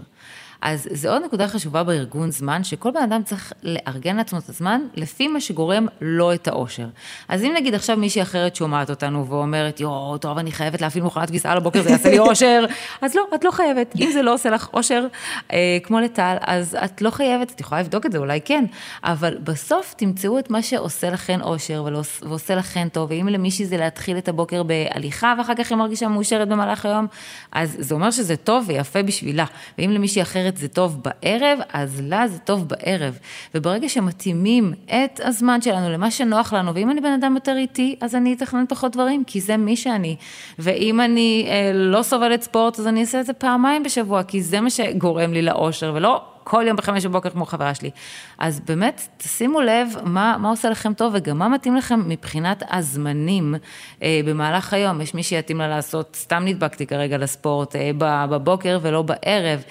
אז זו עוד נקודה חשובה בארגון זמן, שכל בן אדם צריך לארגן לעצמו את הזמן לפי מה שגורם לו את האושר. אז אם נגיד עכשיו מישהי אחרת שומעת אותנו ואומרת, יואו, טוב, אני חייבת להפעיל מכונת כביסה על הבוקר, זה יעשה לי אושר, אז לא, את לא חייבת. אם זה לא עושה לך אושר, אה, כמו לטל, אז את לא חייבת, את יכולה לבדוק את זה, אולי כן, אבל בסוף תמצאו את מה שעושה לכן אושר ועושה לכן טוב, ואם למישהי זה להתחיל את הבוקר בהליכה, ואחר כך היא מרגישה מאושרת במהלך היום, אז זה אומר שזה טוב ויפה בשבילה. ואם למישהי אחרת אחרת זה טוב בערב, אז לה זה טוב בערב. וברגע שמתאימים את הזמן שלנו למה שנוח לנו, ואם אני בן אדם יותר איטי, אז אני אתכנן פחות דברים, כי זה מי שאני. ואם אני אה, לא סובלת ספורט, אז אני אעשה את זה פעמיים בשבוע, כי זה מה שגורם לי לאושר, ולא כל יום בחמש בבוקר כמו חברה שלי. אז באמת, תשימו לב מה, מה עושה לכם טוב וגם מה מתאים לכם מבחינת הזמנים אה, במהלך היום. יש מי שיתאים לה לעשות, סתם נדבקתי כרגע לספורט, אה, בבוקר ולא בערב.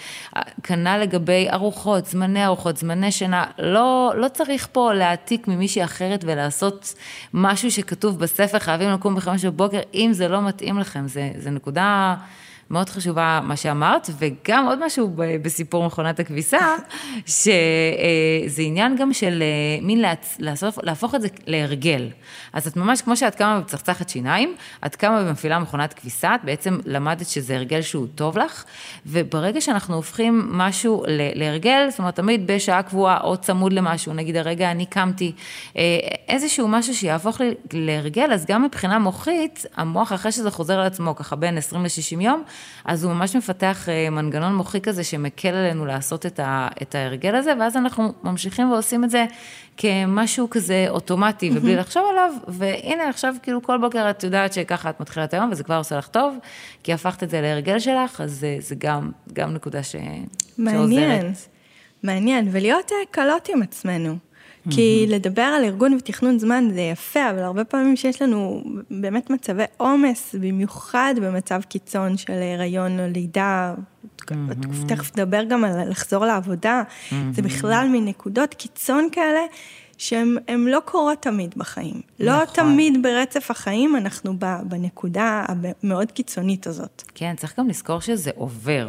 כנ"ל לגבי ארוחות, זמני ארוחות, זמני שינה. לא, לא צריך פה להעתיק ממישהי אחרת ולעשות משהו שכתוב בספר, חייבים לקום בחמש בבוקר, אם זה לא מתאים לכם. זה, זה נקודה... מאוד חשובה מה שאמרת, וגם עוד משהו בסיפור מכונת הכביסה, שזה עניין גם של אה, מין להצ- לעשות, להפוך את זה להרגל. אז את ממש, כמו שאת קמה ומצחצחת שיניים, את קמה ומפעילה מכונת כביסה, את בעצם למדת שזה הרגל שהוא טוב לך, וברגע שאנחנו הופכים משהו להרגל, זאת אומרת, תמיד בשעה קבועה או צמוד למשהו, נגיד הרגע אני קמתי, אה, איזשהו משהו שיהפוך לי להרגל, אז גם מבחינה מוחית, המוח אחרי שזה חוזר על עצמו ככה בין 20 ל-60 יום, אז הוא ממש מפתח אה, מנגנון מוחי כזה שמקל עלינו לעשות את, ה, את ההרגל הזה, ואז אנחנו ממשיכים ועושים את זה כמשהו כזה אוטומטי ובלי לחשוב עליו, והנה עכשיו כאילו כל בוקר את יודעת שככה את מתחילה את היום וזה כבר עושה לך טוב, כי הפכת את זה להרגל שלך, אז זה, זה גם, גם נקודה ש, מעניין, שעוזרת. מעניין, ולהיות אה, קלות עם עצמנו. כי לדבר על ארגון ותכנון זמן זה יפה, אבל הרבה פעמים שיש לנו באמת מצבי עומס, במיוחד במצב קיצון של הריון או לידה, תכף נדבר גם על לחזור לעבודה, זה בכלל מנקודות קיצון כאלה. שהן הן לא קורות תמיד בחיים. לא נכון. תמיד ברצף החיים אנחנו בנקודה המאוד קיצונית הזאת. כן, צריך גם לזכור שזה עובר.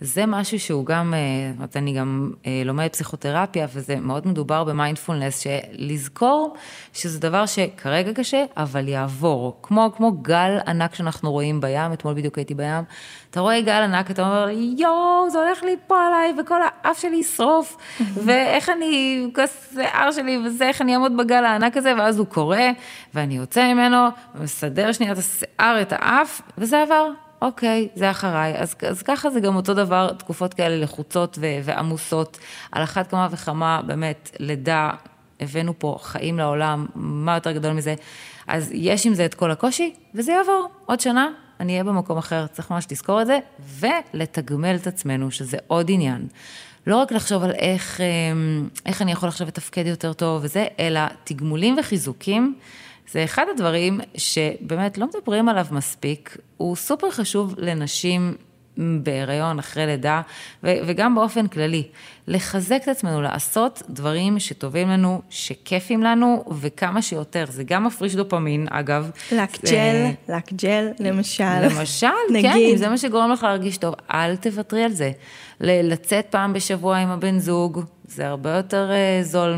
זה משהו שהוא גם, אה, זאת אומרת, אני גם אה, לומדת פסיכותרפיה, וזה מאוד מדובר במיינדפולנס, שלזכור שזה דבר שכרגע קשה, אבל יעבור. כמו, כמו גל ענק שאנחנו רואים בים, אתמול בדיוק הייתי בים, אתה רואה גל ענק, אתה אומר, יואו, זה הולך ליפול עליי, וכל האף שלי ישרוף, ואיך אני, כל השיער שלי וזה, איך אני אעמוד בגל הענק הזה, ואז הוא קורה, ואני יוצא ממנו, ומסדר שנייה את השיער, את האף, וזה עבר. אוקיי, זה אחריי. אז, אז ככה זה גם אותו דבר, תקופות כאלה לחוצות ו- ועמוסות. על אחת כמה וכמה, באמת, לידה, הבאנו פה חיים לעולם, מה יותר גדול מזה. אז יש עם זה את כל הקושי, וזה יעבור. עוד שנה, אני אהיה במקום אחר, צריך ממש לזכור את זה, ולתגמל את עצמנו, שזה עוד עניין. לא רק לחשוב על איך, אמ, איך אני יכול עכשיו לתפקד יותר טוב וזה, אלא תגמולים וחיזוקים. זה אחד הדברים שבאמת לא מדברים עליו מספיק, הוא סופר חשוב לנשים בהיריון, אחרי לידה, ו- וגם באופן כללי. לחזק את עצמנו, לעשות דברים שטובים לנו, שכיפים לנו, וכמה שיותר. זה גם מפריש דופמין, אגב. לק ג'ל, לק ג'ל, למשל. למשל, כן, אם זה מה שגורם לך להרגיש טוב, אל תוותרי על זה. לצאת פעם בשבוע עם הבן זוג, זה הרבה יותר אה, זול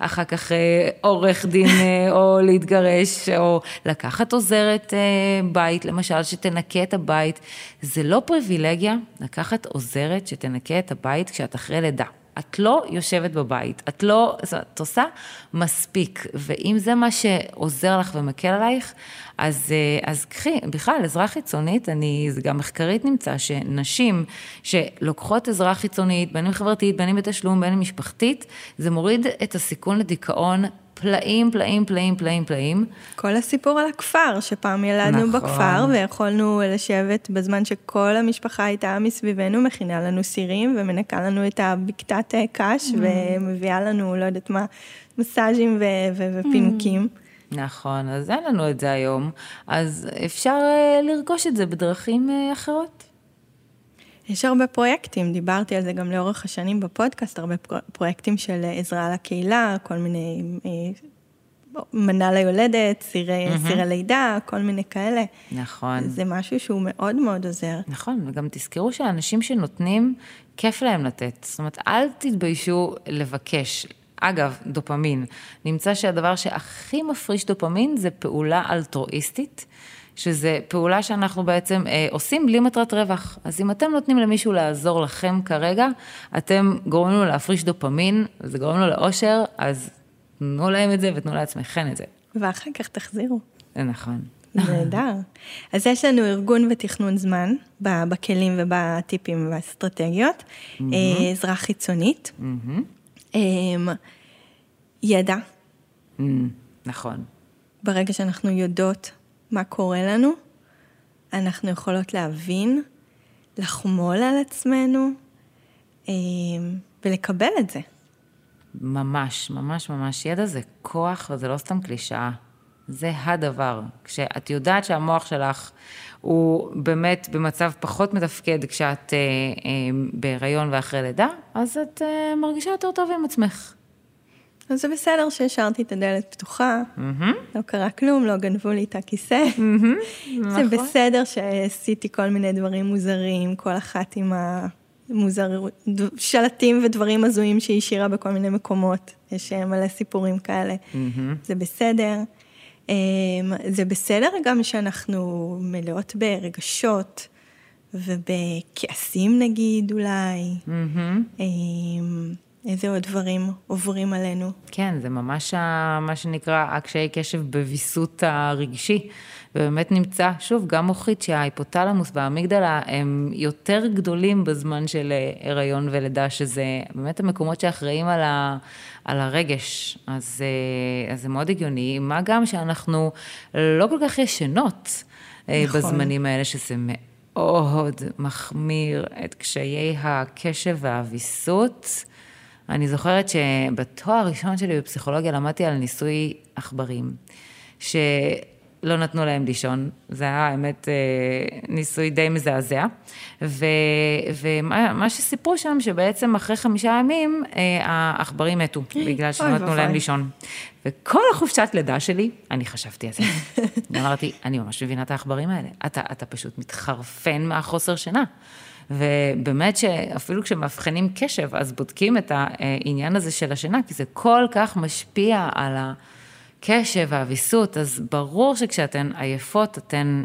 מאחר כך אה, עורך דין אה, או להתגרש, או לקחת עוזרת בית, למשל, שתנקה את הבית. זה לא פריבילגיה לקחת עוזרת שתנקה את הבית כשאת אחרי לידה. את לא יושבת בבית, את לא, זאת אומרת, את עושה מספיק, ואם זה מה שעוזר לך ומקל עלייך, אז, אה, אז קחי, בכלל, עזרה חיצונית, אני, זה גם מחקרית נמצא, שנשים שלוקחות עזרה חיצונית, בין אם חברתית, בין אם בתשלום, בין אם משפחתית, זה מוריד את הסיכון לדיכאון פלאים, פלאים, פלאים, פלאים, פלאים. כל הסיפור על הכפר, שפעם ילדנו נכון. בכפר ויכולנו לשבת בזמן שכל המשפחה הייתה מסביבנו, מכינה לנו סירים ומנקה לנו את הבקתת אה, קש ומביאה לנו, לא יודעת מה, מסאז'ים ו- ו- ופינוקים. נכון, אז אין לנו את זה היום, אז אפשר אה, לרכוש את זה בדרכים אה, אחרות. יש הרבה פרויקטים, דיברתי על זה גם לאורך השנים בפודקאסט, הרבה פרו- פרויקטים של אה, עזרה לקהילה, כל מיני אה, מנה ליולדת, סירי, סירי לידה, כל מיני כאלה. נכון. זה משהו שהוא מאוד מאוד עוזר. נכון, וגם תזכרו שאנשים שנותנים, כיף להם לתת. זאת אומרת, אל תתביישו לבקש. אגב, דופמין. נמצא שהדבר שהכי מפריש דופמין זה פעולה אלטרואיסטית, שזה פעולה שאנחנו בעצם אה, עושים בלי מטרת רווח. אז אם אתם נותנים למישהו לעזור לכם כרגע, אתם גורמים לו להפריש דופמין, וזה גורם לו לאושר, אז תנו להם את זה ותנו לעצמכם את זה. ואחר כך תחזירו. זה נכון. נהדר. אז יש לנו ארגון ותכנון זמן בכלים ובטיפים והאסטרטגיות, אה, עזרה חיצונית, אמ, ידע, Mm, נכון. ברגע שאנחנו יודעות מה קורה לנו, אנחנו יכולות להבין, לחמול על עצמנו אמ, ולקבל את זה. ממש, ממש ממש. ידע זה כוח, וזה לא סתם קלישאה. זה הדבר. כשאת יודעת שהמוח שלך הוא באמת במצב פחות מתפקד כשאת אה, אה, בהיריון ואחרי לידה, אז את אה, מרגישה יותר טוב עם עצמך. אז זה בסדר שהשארתי את הדלת פתוחה, לא קרה כלום, לא גנבו לי את הכיסא. זה נכון. בסדר שעשיתי כל מיני דברים מוזרים, כל אחת עם המוזר... ד- שלטים ודברים הזויים שהיא השאירה בכל מיני מקומות. יש אה, מלא סיפורים כאלה. זה בסדר. אמ, זה בסדר גם שאנחנו מלאות ברגשות ובכעסים נגיד אולי. איזה עוד דברים עוברים עלינו. כן, זה ממש ה- מה שנקרא הקשיי קשב בוויסות הרגשי. ובאמת נמצא, שוב, גם מוחית שההיפותלמוס והאמיגדלה הם יותר גדולים בזמן של אה, הריון ולידה, שזה באמת המקומות שאחראים על, ה, על הרגש. אז, אה, אז זה מאוד הגיוני, מה גם שאנחנו לא כל כך ישנות אה, נכון. בזמנים האלה, שזה מאוד מחמיר את קשיי הקשב והוויסות. אני זוכרת שבתואר הראשון שלי בפסיכולוגיה למדתי על ניסוי עכברים, שלא נתנו להם לישון, זה היה האמת אה, ניסוי די מזעזע, ו, ומה מה שסיפרו שם, שבעצם אחרי חמישה ימים אה, העכברים מתו, בגלל שלא נתנו להם. לישון. וכל החופשת לידה שלי, אני חשבתי על זה. אמרתי, אני ממש מבינה את העכברים האלה. אתה, אתה פשוט מתחרפן מהחוסר שינה. ובאמת שאפילו כשמאבחנים קשב, אז בודקים את העניין הזה של השינה, כי זה כל כך משפיע על הקשב והוויסות, אז ברור שכשאתן עייפות, אתן...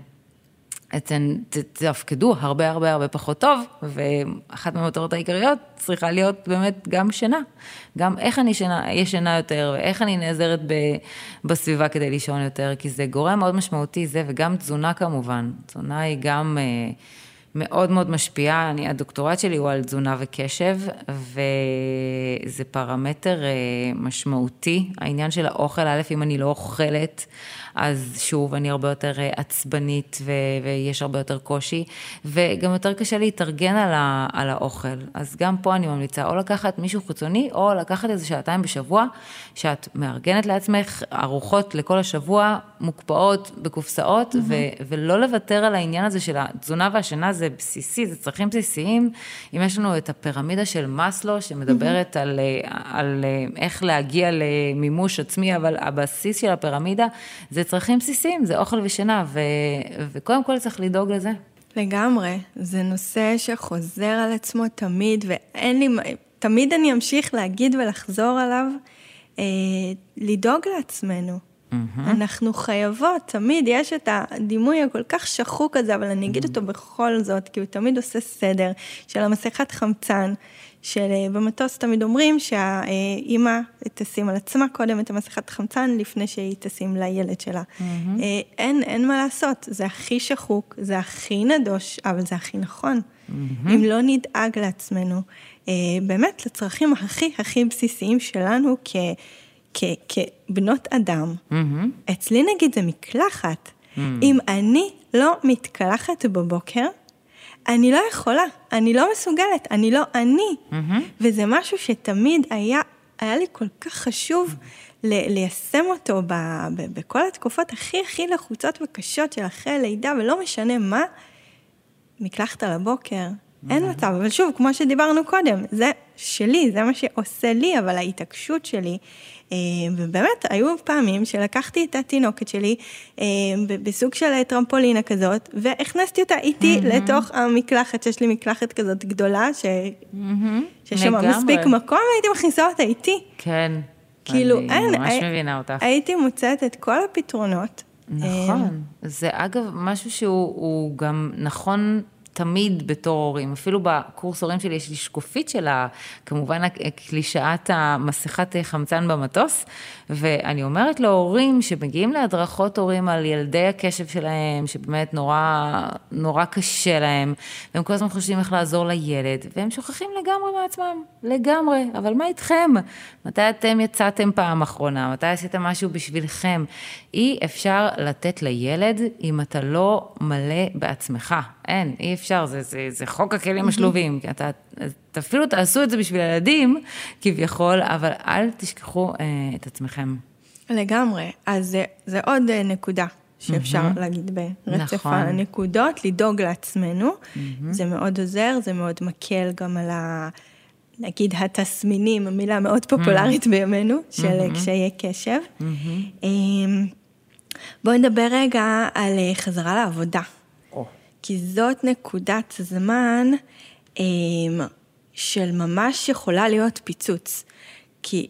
אתן תפקדו הרבה הרבה הרבה פחות טוב, ואחת מהמטרות העיקריות צריכה להיות באמת גם שינה. גם איך אני שינה, ישנה יותר, ואיך אני נעזרת ב, בסביבה כדי לישון יותר, כי זה גורם מאוד משמעותי זה, וגם תזונה כמובן. תזונה היא גם אה, מאוד מאוד משפיעה, אני, הדוקטורט שלי הוא על תזונה וקשב, וזה פרמטר אה, משמעותי. העניין של האוכל, א', אם אני לא אוכלת, אז שוב, אני הרבה יותר אה, עצבנית ו- ויש הרבה יותר קושי, וגם יותר קשה להתארגן על, ה- על האוכל. אז גם פה אני ממליצה או לקחת מישהו חיצוני, או לקחת איזה שעתיים בשבוע, שאת מארגנת לעצמך ארוחות לכל השבוע, מוקפאות בקופסאות, ו- ולא לוותר על העניין הזה של התזונה והשינה, זה בסיסי, זה צרכים בסיסיים. אם יש לנו את הפירמידה של מאסלו, שמדברת על, אה, על אה, איך להגיע למימוש עצמי, אבל הבסיס של הפירמידה זה צרכים בסיסיים, זה אוכל ושינה, ו- וקודם כל צריך לדאוג לזה. לגמרי, זה נושא שחוזר על עצמו תמיד, ואין לי, תמיד אני אמשיך להגיד ולחזור עליו, אה, לדאוג לעצמנו. אנחנו חייבות, תמיד יש את הדימוי הכל כך שחוק הזה, אבל אני אגיד אותו בכל זאת, כי הוא תמיד עושה סדר, של המסכת חמצן, של אה, תמיד אומרים שהאימא תשים על עצמה קודם את המסכת חמצן לפני שהיא תשים לילד שלה. אה, אין, אין מה לעשות, זה הכי שחוק, זה הכי נדוש, אבל זה הכי נכון. אם לא נדאג לעצמנו, אה, באמת לצרכים הכי הכי בסיסיים שלנו כ... כ- כבנות אדם, אצלי נגיד זה מקלחת. אם אני לא מתקלחת בבוקר, אני לא יכולה, אני לא מסוגלת, אני לא אני. וזה משהו שתמיד היה, היה לי כל כך חשוב ל- ליישם אותו ב- ב- בכל התקופות הכי הכי לחוצות וקשות של אחרי הלידה, ולא משנה מה, מקלחת על הבוקר, אין מצב, אבל שוב, כמו שדיברנו קודם, זה שלי, זה מה שעושה לי, אבל ההתעקשות שלי, ובאמת, היו פעמים שלקחתי את התינוקת שלי אה, בסוג של טרמפולינה כזאת, והכנסתי אותה איתי לתוך המקלחת, שיש לי מקלחת כזאת גדולה, ש... שיש שם. מספיק מקום, והייתי מכניסה אותה איתי. כן. כאילו, אני אין, ממש הי- מבינה אותך. הייתי מוצאת את כל הפתרונות. אה, נכון. זה אגב משהו שהוא הוא גם נכון תמיד בתור הורים. אפילו בקורס הורים שלי יש לי שקופית של כמובן הקלישאת המסכת חמצן במטוס, ואני אומרת להורים שמגיעים להדרכות הורים על ילדי הקשב שלהם, שבאמת נורא, נורא קשה להם, והם כל הזמן חושבים איך לעזור לילד, והם שוכחים לגמרי מעצמם, לגמרי. אבל מה איתכם? מתי אתם יצאתם פעם אחרונה? מתי עשיתם משהו בשבילכם? אי אפשר לתת לילד אם אתה לא מלא בעצמך. אין, אי אפשר, זה, זה, זה חוק הכלים השלובים. כי אתה, את אפילו תעשו את זה בשביל הילדים, כביכול, אבל אל תשכחו אה, את עצמכם. לגמרי. אז זה, זה עוד אה, נקודה שאפשר להגיד ברצף נכון. הנקודות, לדאוג לעצמנו. זה מאוד עוזר, זה מאוד מקל גם על נגיד התסמינים, מילה מאוד פופולרית בימינו, של קשיי קשב. אמ, בואי נדבר רגע על אה, חזרה לעבודה. כי זאת נקודת זמן אמ, של ממש יכולה להיות פיצוץ. כי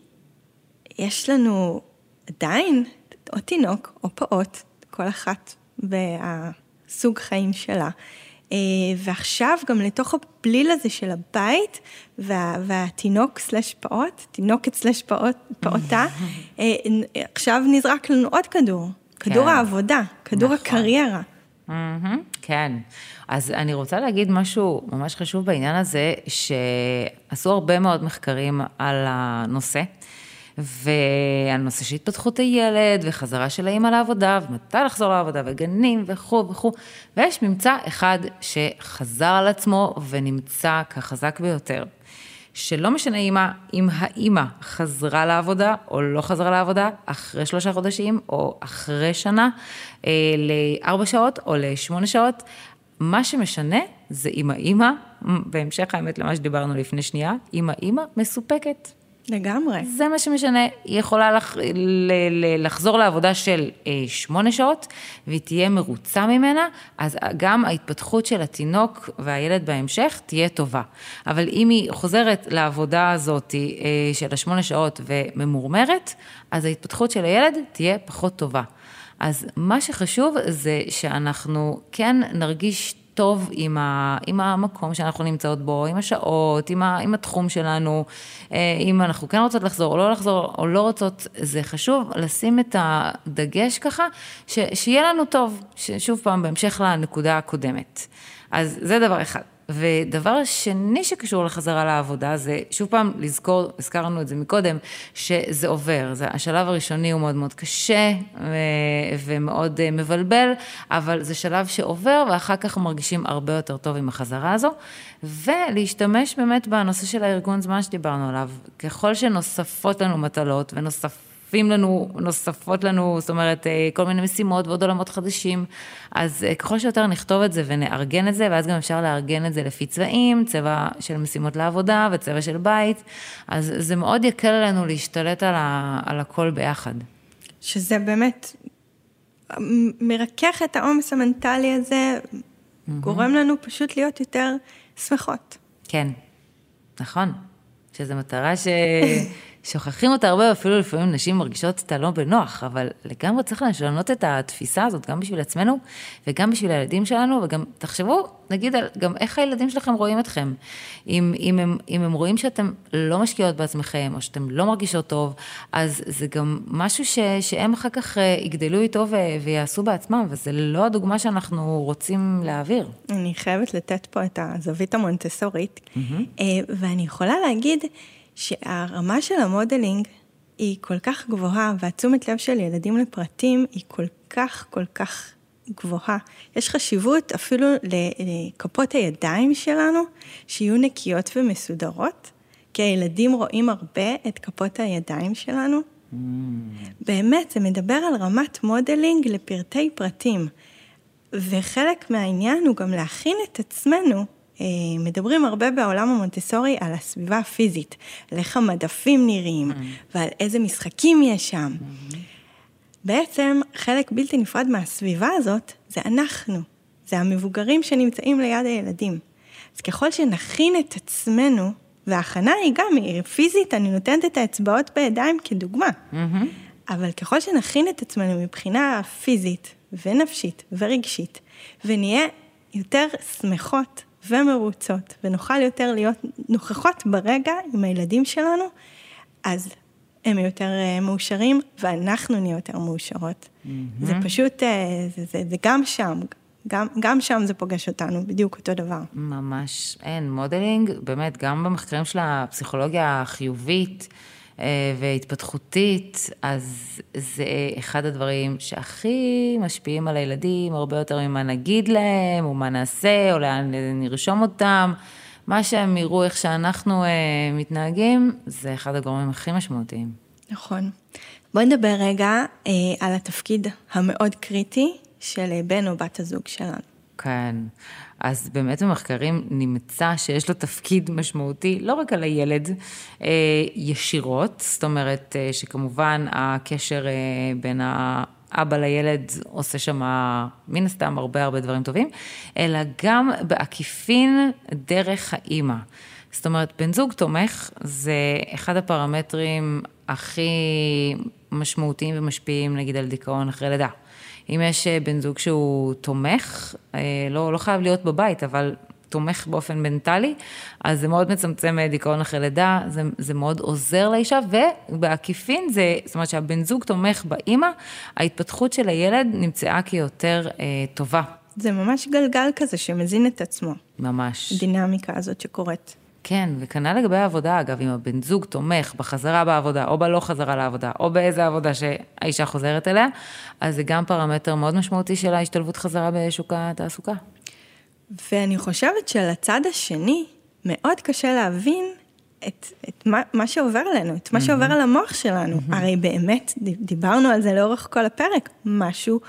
יש לנו עדיין או תינוק או פעוט, כל אחת והסוג חיים שלה. אה, ועכשיו גם לתוך הבליל הזה של הבית, וה, והתינוק סלש פעוט, תינוקת סלש פעוט, פעוטה, אה, עכשיו נזרק לנו עוד כדור, כדור כן. העבודה, כדור נכון. הקריירה. כן. אז אני רוצה להגיד משהו ממש חשוב בעניין הזה, שעשו הרבה מאוד מחקרים על הנושא, ועל נושא של התפתחות הילד, וחזרה של האימא לעבודה, ומתי לחזור לעבודה, וגנים, וכו' וכו', ויש ממצא אחד שחזר על עצמו ונמצא כחזק ביותר. שלא משנה אימא, אם האימא חזרה לעבודה או לא חזרה לעבודה, אחרי שלושה חודשים או אחרי שנה, אה, לארבע שעות או לשמונה שעות, מה שמשנה זה אם האימא, בהמשך האמת למה שדיברנו לפני שנייה, אם האימא מסופקת. לגמרי. זה מה שמשנה, היא יכולה לח, ל, ל, לחזור לעבודה של אה, שמונה שעות, והיא תהיה מרוצה ממנה, אז גם ההתפתחות של התינוק והילד בהמשך תהיה טובה. אבל אם היא חוזרת לעבודה הזאת אה, של השמונה שעות וממורמרת, אז ההתפתחות של הילד תהיה פחות טובה. אז מה שחשוב זה שאנחנו כן נרגיש טוב עם, ה, עם המקום שאנחנו נמצאות בו, עם השעות, עם, ה, עם התחום שלנו, אה, אם אנחנו כן רוצות לחזור או לא לחזור או לא רוצות, זה חשוב לשים את הדגש ככה, ש, שיהיה לנו טוב, שוב פעם, בהמשך לנקודה הקודמת. אז זה דבר אחד. ודבר שני שקשור לחזרה לעבודה זה, שוב פעם, לזכור, הזכרנו את זה מקודם, שזה עובר. זה, השלב הראשוני הוא מאוד מאוד קשה ו- ומאוד אה, מבלבל, אבל זה שלב שעובר, ואחר כך מרגישים הרבה יותר טוב עם החזרה הזו. ולהשתמש באמת בנושא של הארגון זמן שדיברנו עליו. ככל שנוספות לנו מטלות ונוספות... נוספים לנו, נוספות לנו, זאת אומרת, אה, כל מיני משימות ועוד עולמות חדשים. אז אה, ככל שיותר נכתוב את זה ונארגן את זה, ואז גם אפשר לארגן את זה לפי צבעים, צבע של משימות לעבודה וצבע של בית, אז זה מאוד יקל עלינו להשתלט על, ה, על הכל ביחד. שזה באמת מ- מרכך את העומס המנטלי הזה, גורם לנו פשוט להיות יותר שמחות. כן, נכון. שזו מטרה ששוכחים אותה הרבה, אפילו לפעמים נשים מרגישות את הלא בנוח, אבל לגמרי צריך לשנות את התפיסה הזאת, גם בשביל עצמנו וגם בשביל הילדים שלנו, וגם תחשבו, נגיד, על גם איך הילדים שלכם רואים אתכם. אם, אם, הם, אם הם רואים שאתם לא משקיעות בעצמכם, או שאתם לא מרגישות טוב, אז זה גם משהו ש, שהם אחר כך אה, יגדלו איתו ו, ויעשו בעצמם, וזה לא הדוגמה שאנחנו רוצים להעביר. אני חייבת לתת פה את הזווית המונטסורית, אה, ואני יכולה להגיד שהרמה של המודלינג היא כל כך גבוהה, והתשומת לב של ילדים לפרטים היא כל כך, כל כך גבוהה. יש חשיבות אפילו לכפות הידיים שלנו, שיהיו נקיות ומסודרות, כי הילדים רואים הרבה את כפות הידיים שלנו. באמת, זה מדבר על רמת modeling לפרטי פרטים. וחלק מהעניין הוא גם להכין את עצמנו. אה, מדברים הרבה בעולם המונטסורי על הסביבה הפיזית, על איך המדפים נראים ועל איזה משחקים יש שם. בעצם חלק בלתי נפרד מהסביבה הזאת זה אנחנו, זה המבוגרים שנמצאים ליד הילדים. אז ככל שנכין את עצמנו, וההכנה היא גם, היא פיזית, אני נותנת את האצבעות בידיים כדוגמה. אבל ככל שנכין את עצמנו מבחינה פיזית ונפשית ורגשית, ונהיה יותר שמחות ומרוצות, ונוכל יותר להיות נוכחות ברגע עם הילדים שלנו, אז הם יותר אה, מאושרים, ואנחנו נהיה יותר מאושרות. זה פשוט, אה, זה, זה, זה גם שם, גם, גם שם זה פוגש אותנו, בדיוק אותו דבר. ממש אין. modeling, באמת, גם במחקרים של הפסיכולוגיה החיובית והתפתחותית, אז זה אחד הדברים שהכי משפיעים על הילדים, הרבה יותר ממה נגיד להם, או מה נעשה, או לאן נרשום אותם. מה שהם יראו איך שאנחנו אה, מתנהגים, זה אחד הגורמים הכי משמעותיים. נכון. בואי נדבר רגע אה, על התפקיד המאוד קריטי של אה, בן או בת הזוג שלנו. כן. אז באמת במחקרים נמצא שיש לו תפקיד משמעותי, לא רק על הילד, אה, ישירות, זאת אומרת אה, שכמובן הקשר אה, בין האבא לילד עושה שם מן הסתם הרבה הרבה דברים טובים, אלא גם בעקיפין דרך האימא. זאת אומרת, בן זוג תומך זה אחד הפרמטרים הכי משמעותיים ומשפיעים, נגיד, על דיכאון אחרי לידה. אם יש אה, בן זוג שהוא תומך, אה, לא, לא חייב להיות בבית, אבל תומך באופן מנטלי, אז זה מאוד מצמצם אה, דיכאון אחרי לידה, זה, זה מאוד עוזר לאישה, ובעקיפין זה, זאת אומרת שהבן זוג תומך באימא, ההתפתחות של הילד נמצאה כיותר אה, טובה. זה ממש גלגל כזה שמזין את עצמו, ממש. הדינמיקה הזאת שקורית. כן, וכנ"ל לגבי העבודה, אגב, אם הבן זוג תומך בחזרה בעבודה, או בלא חזרה לעבודה, או באיזה עבודה שהאישה חוזרת אליה, אז זה גם פרמטר מאוד משמעותי של ההשתלבות חזרה בשוק התעסוקה. ואני חושבת שלצד השני, מאוד קשה להבין את, את מה, מה שעובר עלינו, את מה שעובר על המוח שלנו. הרי באמת, דיברנו על זה לאורך כל הפרק, משהו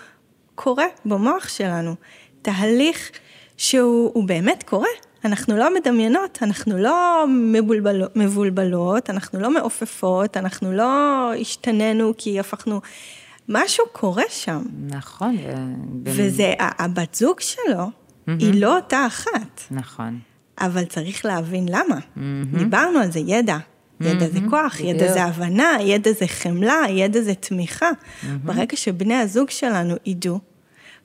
קורה במוח שלנו. תהליך שהוא הוא באמת קורה. אנחנו לא מדמיינות, אנחנו לא מבולבל, מבולבלות, אנחנו לא מעופפות, אנחנו לא השתננו כי הפכנו... משהו קורה שם. נכון. וזה, הבת זוג שלו, היא לא אותה אחת, נכון. אבל צריך להבין למה. דיברנו על זה, ידע. ידע זה כוח, ידע. זה הבנה, ידע זה חמלה, ידע זה תמיכה. ברגע שבני הזוג שלנו ידעו,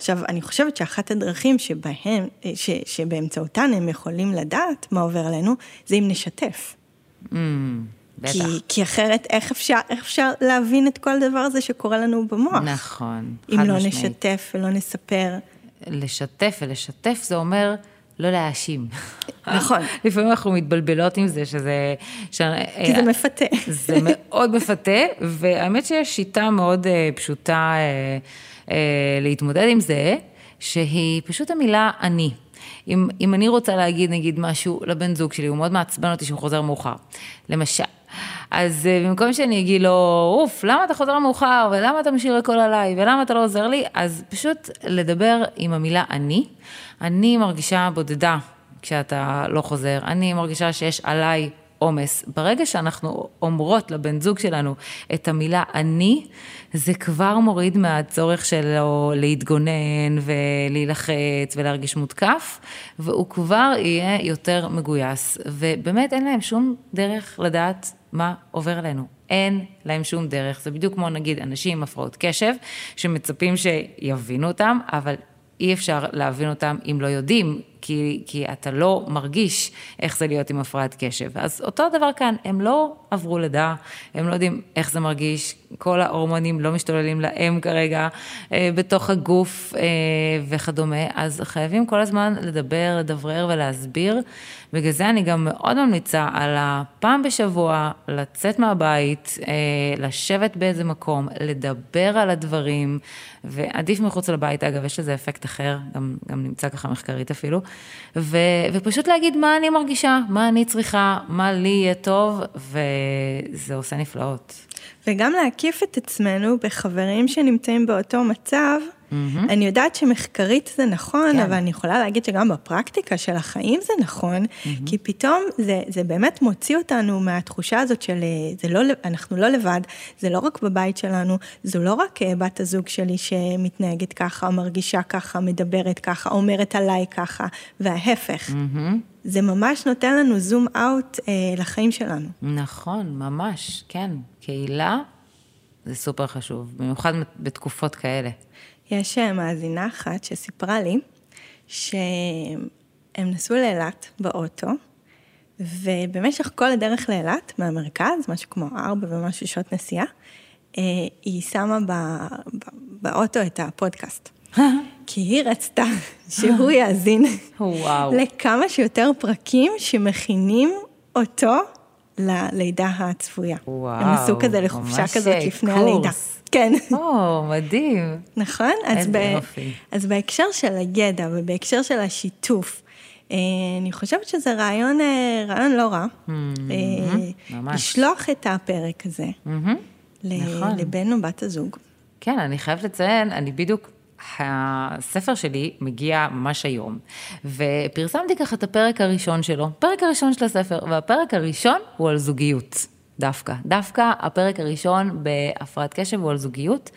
עכשיו, אני חושבת שאחת הדרכים שבהם, ש, שבאמצעותן הם יכולים לדעת מה עובר עלינו, זה אם נשתף. Mm, בטח. כי, כי אחרת, איך אפשר, איך אפשר להבין את כל הדבר הזה שקורה לנו במוח? נכון, אם חד לא משמעית. נשתף ולא נספר. לשתף ולשתף זה אומר לא להאשים. נכון. לפעמים אנחנו מתבלבלות עם זה, שזה... ש... כי זה מפתה. זה מאוד מפתה, והאמת שיש שיטה מאוד אה, פשוטה אה, אה, להתמודד עם זה, שהיא פשוט המילה אני. אם, אם אני רוצה להגיד נגיד משהו לבן זוג שלי, הוא מאוד מעצבן אותי שהוא חוזר מאוחר. למשל. אז אה, במקום שאני אגיד לו, אוף, למה אתה חוזר מאוחר, ולמה אתה משאיר הכל עליי, ולמה אתה לא עוזר לי, אז פשוט לדבר עם המילה אני. אני מרגישה בודדה כשאתה לא חוזר, אני מרגישה שיש עליי עומס. ברגע שאנחנו אומרות לבן זוג שלנו את המילה אני, זה כבר מוריד מהצורך שלו להתגונן ולהילחץ ולהרגיש מותקף, והוא כבר יהיה יותר מגויס. ובאמת אין להם שום דרך לדעת מה עובר עלינו. אין להם שום דרך. זה בדיוק כמו נגיד אנשים עם הפרעות קשב, שמצפים שיבינו אותם, אבל אי אפשר להבין אותם אם לא יודעים, כי, כי אתה לא מרגיש איך זה להיות עם הפרעת קשב. אז אותו דבר כאן, הם לא עברו לידה, הם לא יודעים איך זה מרגיש, כל ההורמונים לא משתוללים להם כרגע אה, בתוך הגוף אה, וכדומה, אז חייבים כל הזמן לדבר, לדברר ולהסביר. בגלל זה אני גם מאוד ממליצה על הפעם בשבוע לצאת מהבית, אה, לשבת באיזה מקום, לדבר על הדברים, ועדיף מחוץ לבית, אגב, יש לזה אפקט אחר, גם, גם נמצא ככה מחקרית אפילו, ו, ופשוט להגיד מה אני מרגישה, מה אני צריכה, מה לי יהיה טוב, וזה עושה נפלאות. וגם להקיף את עצמנו בחברים שנמצאים באותו מצב. אני יודעת שמחקרית זה נכון, כן. אבל אני יכולה להגיד שגם בפרקטיקה של החיים זה נכון, כי פתאום זה, זה באמת מוציא אותנו מהתחושה הזאת של אה, זה לא, אנחנו לא לבד, זה לא רק בבית שלנו, זו לא רק אה, בת הזוג שלי שמתנהגת ככה, מרגישה ככה, מדברת ככה, אומרת עליי ככה, וההפך. זה ממש נותן לנו זום אאוט אה, לחיים שלנו. נכון, ממש, כן. קהילה זה סופר חשוב, במיוחד בתקופות כאלה. יש אה, מאזינה אחת שסיפרה לי שהם נסעו לאילת באוטו, ובמשך כל הדרך לאילת, מהמרכז, משהו כמו ארבע ומשהו שעות נסיעה, אה, היא שמה באוטו את הפודקאסט. כי היא רצתה שהוא יאזין. לכמה שיותר פרקים שמכינים אותו ללידה הצפויה. וואו, הם עשו כזה לחופשה כזאת אה, לפני קורס. הלידה. כן. או, מדהים. נכון? אז, ב... אז בהקשר של הידע ובהקשר של השיתוף, אה, אני חושבת שזה רעיון, אה, רעיון לא רע. אה, ממש. לשלוח את הפרק הזה נכון. לבן או בת הזוג. כן, אני חייבת לציין, אני בדיוק הספר שלי מגיע ממש היום, ופרסמתי ככה את הפרק הראשון שלו, פרק הראשון של הספר, והפרק הראשון הוא על זוגיות. דווקא, דווקא הפרק הראשון בהפרעת קשב הוא על זוגיות,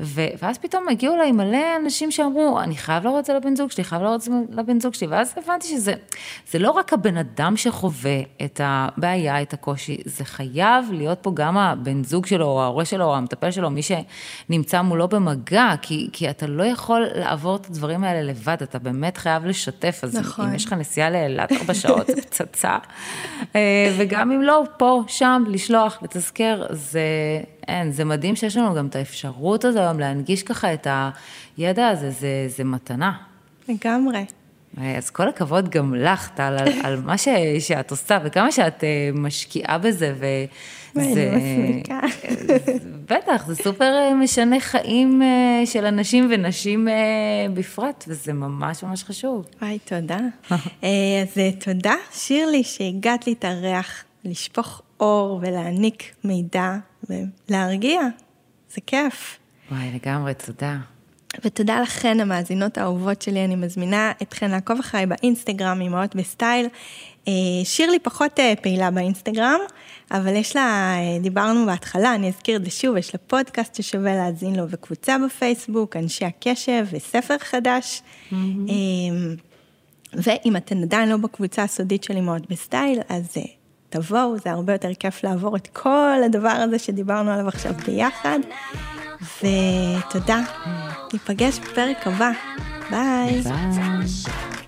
ו- ואז פתאום הגיעו אליי מלא אנשים שאמרו, אני חייב להראות את זה לבן זוג שלי, חייב להראות את זה לבן זוג שלי, ואז הבנתי שזה זה לא רק הבן אדם שחווה את הבעיה, את הקושי, זה חייב להיות פה גם הבן זוג שלו, או ההורה שלו, או המטפל שלו, מי שנמצא מולו במגע, כי, כי אתה לא יכול לעבור את הדברים האלה לבד, אתה באמת חייב לשתף, אז נכון. אם יש לך נסיעה לאילת ארבע שעות, זה פצצה. אה, וגם אם לא, פה, שם, לשלוח, לתזכר, זה, אין, זה מדהים שיש לנו גם את האפשרות הזו היום להנגיש ככה את הידע הזה, זה, זה מתנה. לגמרי. אה, אז כל הכבוד גם לך, טל, על, על מה ש, שאת עושה וכמה שאת אה, משקיעה בזה, וזה... בטח, זה סופר אה, משנה חיים של אנשים ונשים בפרט, וזה ממש ממש חשוב. וואי, תודה. אז תודה, שירלי, שהגעת להתארח, לשפוך אור ולהעניק מידע ולהרגיע. זה כיף. וואי, לגמרי, תודה. ותודה לכן, המאזינות האהובות שלי, אני מזמינה אתכן לעקוב אחריי באינסטגרם, אמהות בסטייל. אה, שירלי פחות אה, פעילה באינסטגרם, אבל יש לה, אה, דיברנו בהתחלה, אני אזכיר את זה שוב, יש לה פודקאסט ששווה להאזין לו, וקבוצה בפייסבוק, אנשי הקשב, וספר חדש. אה, ואם אתן עדיין לא בקבוצה הסודית של אמהות בסטייל, אז תבואו, זה הרבה יותר כיף לעבור את כל הדבר הזה שדיברנו עליו עכשיו ביחד. ותודה, ניפגש בפרק הבא, bye. bye.